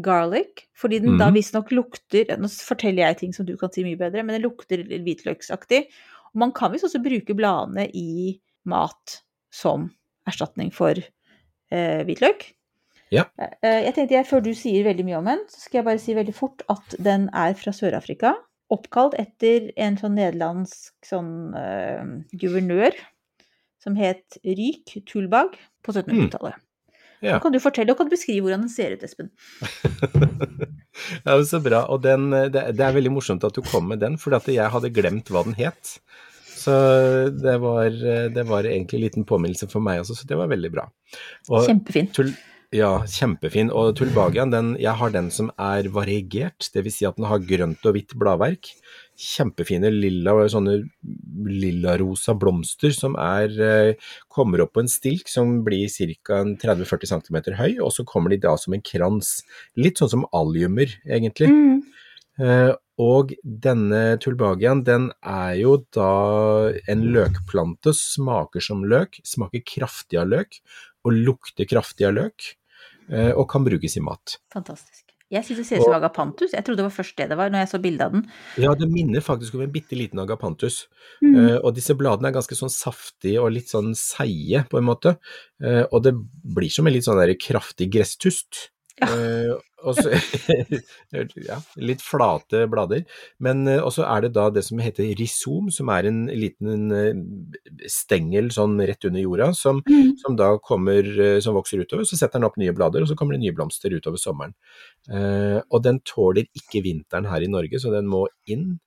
Garlic, fordi den da Mhm. visstnok lukter Nå forteller jeg ting som du kan si mye bedre, men den lukter hvitløksaktig. Og man kan visst også bruke bladene i mat som erstatning for eh, hvitløk. Ja. Eh, jeg tenkte jeg, Før du sier veldig mye om den, så skal jeg bare si veldig fort at den er fra Sør-Afrika. Oppkalt etter en sånn nederlandsk sånn eh, guvernør som het Ryk Tulbag på 1700-tallet. Ja. Nå kan du fortelle, og kan beskrive hvordan den ser ut, Espen? <laughs> Ja, men så bra. Og den, det, det er veldig morsomt at du kom med den, for jeg hadde glemt hva den het. Så det var, det var egentlig en liten påminnelse for meg også, så det var veldig bra. Og Kjempefin. tul, ja, kjempefin. Og tulbagian, jeg har den som er variegert, dvs. Si at den har grønt og hvitt bladverk. Kjempefine lilla, sånne lillarosa blomster som er, eh, kommer opp på en stilk som blir ca. 30-40 cm høy, og så kommer de da som en krans. Litt sånn som alliumer, egentlig. Mm. Eh, og denne tulbagian, den er jo da en løkplante, smaker som løk, smaker kraftig av løk, og lukter kraftig av løk, eh, og kan brukes i mat. Fantastisk. Jeg syns det ser ut som agapantus. Jeg trodde det var først det det var, når jeg så bildet av den. Ja, det minner faktisk om en bitte liten agapantus. Mm. Uh, og disse bladene er ganske sånn saftige og litt sånn seige, på en måte. Uh, og det blir som en litt sånn der kraftig gresstust. Ja. Eh, og så, <laughs> ja, litt flate blader. Men eh, også er det da det som heter risom, som er en liten eh, stengel sånn rett under jorda, som, Mm. som da kommer, eh, som vokser utover. Så setter den opp nye blader, og så kommer det nye blomster utover sommeren. Eh, og den tåler ikke vinteren her i Norge, så den må inn.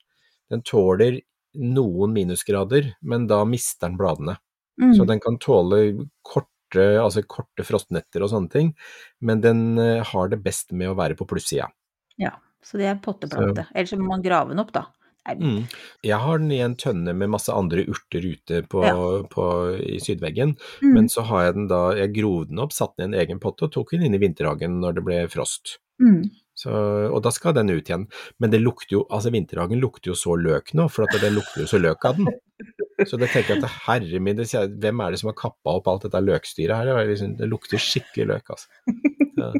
Den tåler noen minusgrader, men da mister den bladene. Mm. Så den kan tåle korte, altså korte frostnetter og sånne ting, men den eh, har det best med å være på plussida. Ja, så det er potteplante. Ellers må man grave den opp, da. Mm. Jeg har den i en tønne med masse andre urter ute på, Ja. på, i sydveggen, mm. men så har jeg den da, jeg grov den opp, satte den i en egen potte og tok den inn i vinterhagen når det ble frost. Mm. Så, og da skal den ut igjen. Men det lukter jo, altså vinterhagen lukter jo så løk nå, for at det lukter jo så løk av den. Så det tenker jeg at herre min, hvem er det som har kappa opp alt dette løkstyret her? Det, liksom, det lukter skikkelig løk, altså.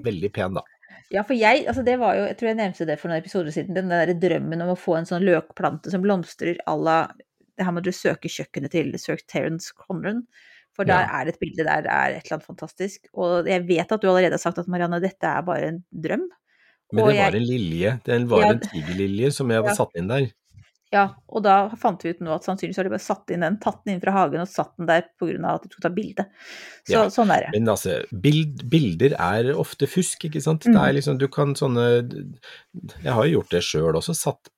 Veldig pen, da. Ja, for jeg, altså det var jo, jeg tror jeg nevnte det for noen episoder siden, den der drømmen om å få en sånn løkplante som blomstrer à la Det her må dere søke kjøkkenet til Sir Terence Conran, for der Ja. er et bilde der det er et eller annet fantastisk. Og jeg vet at du allerede har sagt at Marianne, dette er bare en drøm. Men det var en lilje, det var en tigerlilje som jeg hadde satt inn der. Ja, og da fant vi ut nå at sannsynligvis har de bare satt inn den, tatt den inn fra hagen og satt den der pga. at de tok ta bilde. Så Ja, sånn er det. Men altså, bild, bilder er ofte fusk, ikke sant. Mm. Det er liksom, du kan sånne Jeg har jo gjort det sjøl også, satt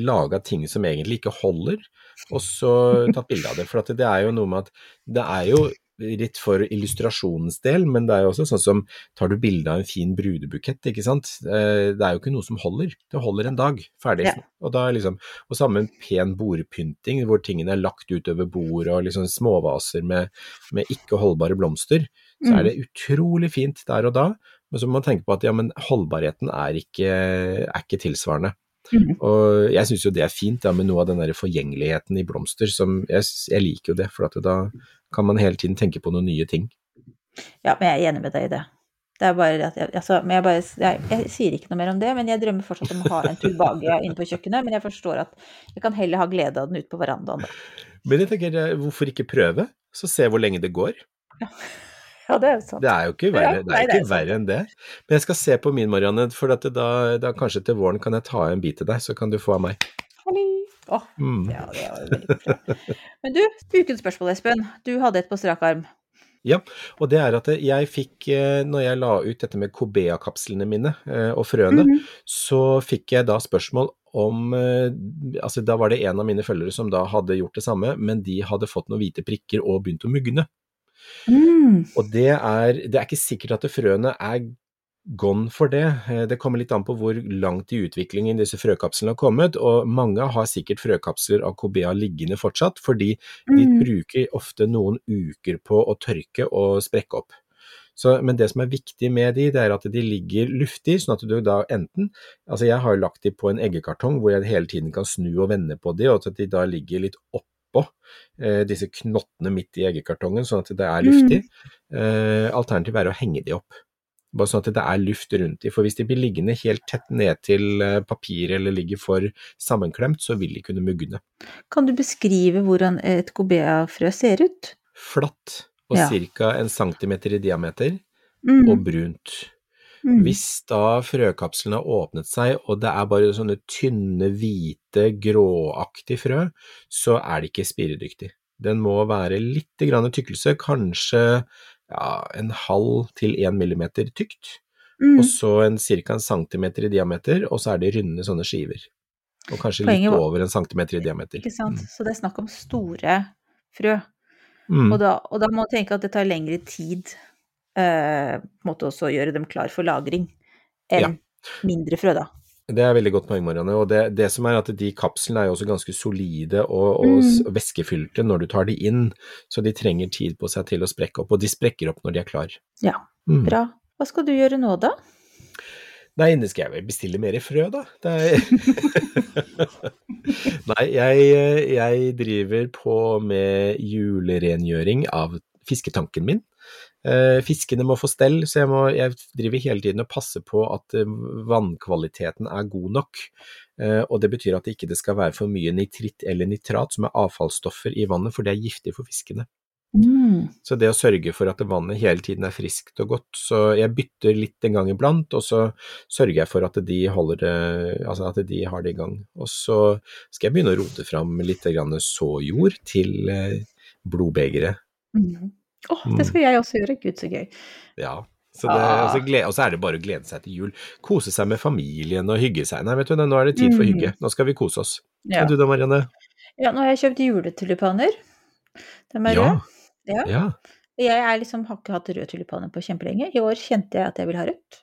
laga ting som egentlig ikke holder, og så tatt bilde av det. For at det er jo noe med at det er jo litt for illustrasjonens del, men det er jo også sånn som tar du bilde av en fin brudebukett, ikke sant. Eh, Det er jo ikke noe som holder. Det holder en dag, ferdig. Ja. Og da liksom, og samme en pen bordpynting, hvor tingene er lagt utover bordet, og liksom småvaser med, med ikke holdbare blomster, så Mm. er det utrolig fint der og da. Men så må man tenke på at ja, men holdbarheten er ikke, er ikke tilsvarende. Mhm. Og jeg syns jo det er fint da, med noe av den der forgjengeligheten i blomster, som jeg, jeg liker jo det, for at da kan man hele tiden tenke på noen nye ting. Ja, men jeg er enig med deg i det. Det er bare at jeg, altså, men jeg, bare, jeg, jeg sier ikke noe mer om det, men jeg drømmer fortsatt om å ha en tubagia <laughs> inne på kjøkkenet. Men jeg forstår at jeg kan heller ha glede av den ute på verandaen, da. Men jeg tenker, eh, hvorfor ikke prøve? Så se hvor lenge det går. Ja, det er jo sant. Det er jo ikke verre, Ja, det er det er ikke verre enn det. Men jeg skal se på min, Marianne, for at da, da kanskje til våren kan jeg ta en bit til deg, så kan du få av meg. Hallo. Oh, Mm. ja, det var veldig bra. Men du, ukens spørsmål, Espen. Du hadde et på strak arm. Ja, og det er at jeg fikk, eh, når jeg la ut dette med Cobea-kapslene mine eh, og frøene, Mhm. så fikk jeg da spørsmål om eh, Altså da var det en av mine følgere som da hadde gjort det samme, men de hadde fått noen hvite prikker og begynt å mugne. Mm. Og det er, det er ikke sikkert at frøene er gone for det. Eh, Det kommer litt an på hvor langt i utviklingen disse frøkapslene har kommet, og mange har sikkert frøkapsler av Cobea liggende fortsatt, fordi de Mm. bruker ofte noen uker på å tørke og sprekke opp. Så, men det som er viktig med de, det er at de ligger luftig, sånn at du da enten Altså jeg har lagt de på en eggekartong hvor jeg hele tiden kan snu og vende på de, og at de da ligger litt oppå eh, disse knottene midt i eggekartongen, sånn at det er luftig. Eh, Alternativet er å henge de opp. Bare sånn at det er luft rundt de, for hvis de blir liggende helt tett ned til eh, papiret eller ligger for sammenklemt, så vil de kunne mugne. Kan du beskrive hvordan et cobea-frø ser ut? Flatt og Ja. ca. en centimeter i diameter, Mm. og brunt. Mm. Hvis da frøkapselen har åpnet seg, og det er bare sånne tynne, hvite, gråaktige frø, så er det ikke spiredyktig. Den må være litt grann tykkelse, kanskje ja, en halv til én millimeter tykt, Mm. og så en ca. en centimeter i diameter, og så er det runde sånne skiver. Og kanskje Poenget litt over en centimeter i diameter. Ikke sant? Så det er snakk om store frø. Mm. Og, da, og da må man tenke at det tar lengre tid eh, på en måte også gjøre dem klar for lagring enn Ja. mindre frø, da. Det er veldig godt poeng, Marianne. Og det, det som er at de kapslene er jo også ganske solide og, og Mm. væskefylte når du tar de inn, så de trenger tid på seg til å sprekke opp, og de sprekker opp når de er klar. Ja, Mm. Bra. Hva skal du gjøre nå, da? Nei, det skal jeg vel bestille mer frø, da. Det er... <laughs> Nei, jeg, jeg driver på med julerengjøring av fisketanken min. Eh, Fiskene må få stell, så jeg, må, jeg driver hele tiden og passer på at eh, vannkvaliteten er god nok. Eh, Og det betyr at det ikke skal være for mye nitritt eller nitrat, som er avfallsstoffer i vannet, for det er giftig for fiskene. Mm. Så det å sørge for at vannet hele tiden er friskt og godt, så jeg bytter litt en gang iblant, og så sørger jeg for at de holder altså at de har det i gang. Og så skal jeg begynne å rote fram litt såjord til blodbegeret. Mm. Åh, det skal jeg også gjøre. Gud, så gøy. Ja. Så det, Ah. og, så og så er det bare å glede seg til jul. Kose seg med familien og hygge seg. Nei, vet du, nå er det tid for Mm. hygge. Nå skal vi kose oss. Ja. Og du da, Marianne? ja, nå har jeg kjøpt juletulipaner. De er røde. Ja. ja. Jeg liksom, har ikke hatt røde tulipaner på kjempelenge. I år kjente jeg at jeg ville ha rødt.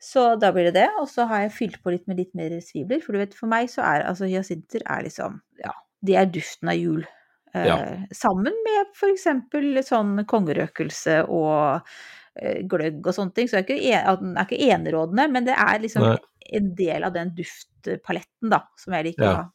Så da blir det det. Og så har jeg fylt på litt med litt mer svibler. For du vet, for meg så er altså hyasinter er liksom Ja, det er duften av jul. Eh, Ja. Sammen med eksempel sånn kongerøkelse og eh, gløgg og sånne ting. Så er at den er ikke enerådende, men det er liksom Nei. en del av den duftpaletten da, som jeg liker Ja.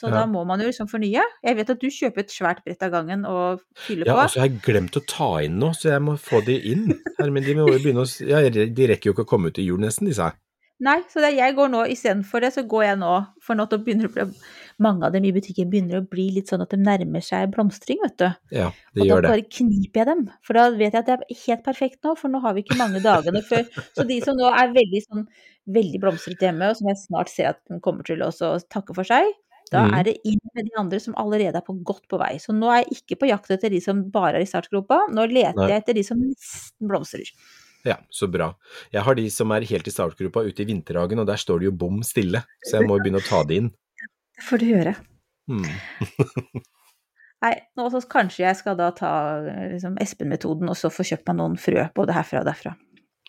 Så Ja. da må man jo liksom fornye. Jeg vet at du kjøper et svært brett av gangen og fyller Ja, på. Ja, altså jeg har glemt å ta inn noe, så jeg må få de inn. Her, men de må jo begynne å ja, De rekker jo ikke å komme ut i jul nesten, disse her. Nei, så det, jeg går nå istedenfor det, så går jeg nå For nå begynner det å bli Mange av dem i butikken begynner å bli litt sånn at de nærmer seg blomstring, vet du. Ja, de Og gjør da bare kniper jeg dem, for da vet jeg at det er helt perfekt nå, for nå har vi ikke mange dagene før. Så de som nå er veldig sånn veldig blomstrete hjemme, og som jeg snart ser at de kommer til å takke for seg, da mm. er det inn med de andre som allerede er på godt på vei. Så nå er jeg ikke på jakt etter de som bare er i startgropa, nå leter Nei. jeg etter de som nesten blomstrer. Ja, så bra. Jeg har de som er helt i startgropa ute i vinterhagen, og der står det jo bom stille, så jeg må jo begynne å ta de inn. Det får du gjøre. Mm. <laughs> Nei, nå så kanskje jeg skal da ta liksom, Espen-metoden og så få kjøpt meg noen frø både herfra og derfra.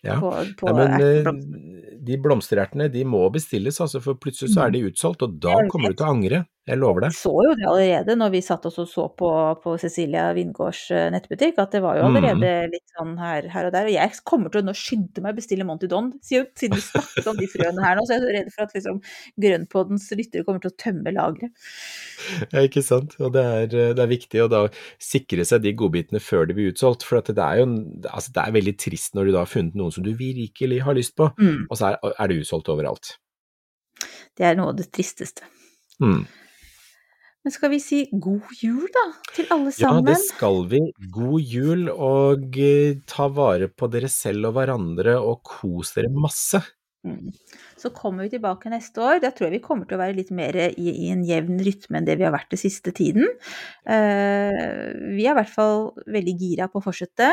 Ja. På, på Nei, men eh, de blomsterertene, de må bestilles, altså, for plutselig så er de utsolgt, og da kommer du til å angre. Jeg lover Jeg deg. så jo det allerede når vi satt oss og så på, på Cecilia Vingårds eh, nettbutikk, at det var jo Mm. allerede litt sånn her, her og der. Og jeg kommer til å nå skynde meg å bestille Monty Don, siden vi snakket om de frøene her nå, så jeg er så redd for at liksom Grønnpoddens lyttere kommer til å tømme lageret. <laughs> Ja, ikke sant. Og det er, eh, det er viktig å da sikre seg de godbitene før de blir utsolgt, for at det er jo altså, det er veldig trist når du da har funnet noen som du virkelig har lyst på, Mm, og så er, er det utsolgt overalt. det er noe av det tristeste. Mm. Men skal vi si god jul, da, til alle sammen? Ja, det skal vi. God jul, og eh, ta vare på dere selv og hverandre, og kos dere masse. Mm. Så kommer vi tilbake neste år. Da tror jeg vi kommer til å være litt mer i, i en jevn rytme enn det vi har vært den siste tiden. Uh, vi er i hvert fall veldig gira på å fortsette.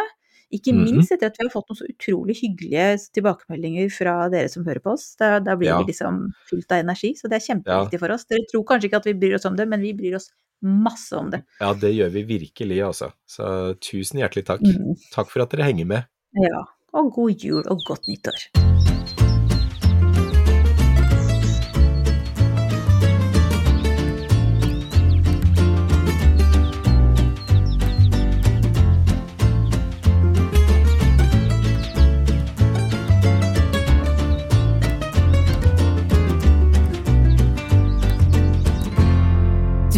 Ikke Mhm. minst etter at vi har fått noen så utrolig hyggelige tilbakemeldinger fra dere som hører på oss. Da, da blir Ja. vi liksom fylt av energi, så det er kjempeviktig for oss. Dere tror kanskje ikke at vi bryr oss om det, men vi bryr oss masse om det. Ja, det gjør vi virkelig, altså. Så tusen hjertelig takk. Mm. Takk for at dere henger med. Ja. Og god jul og godt nyttår.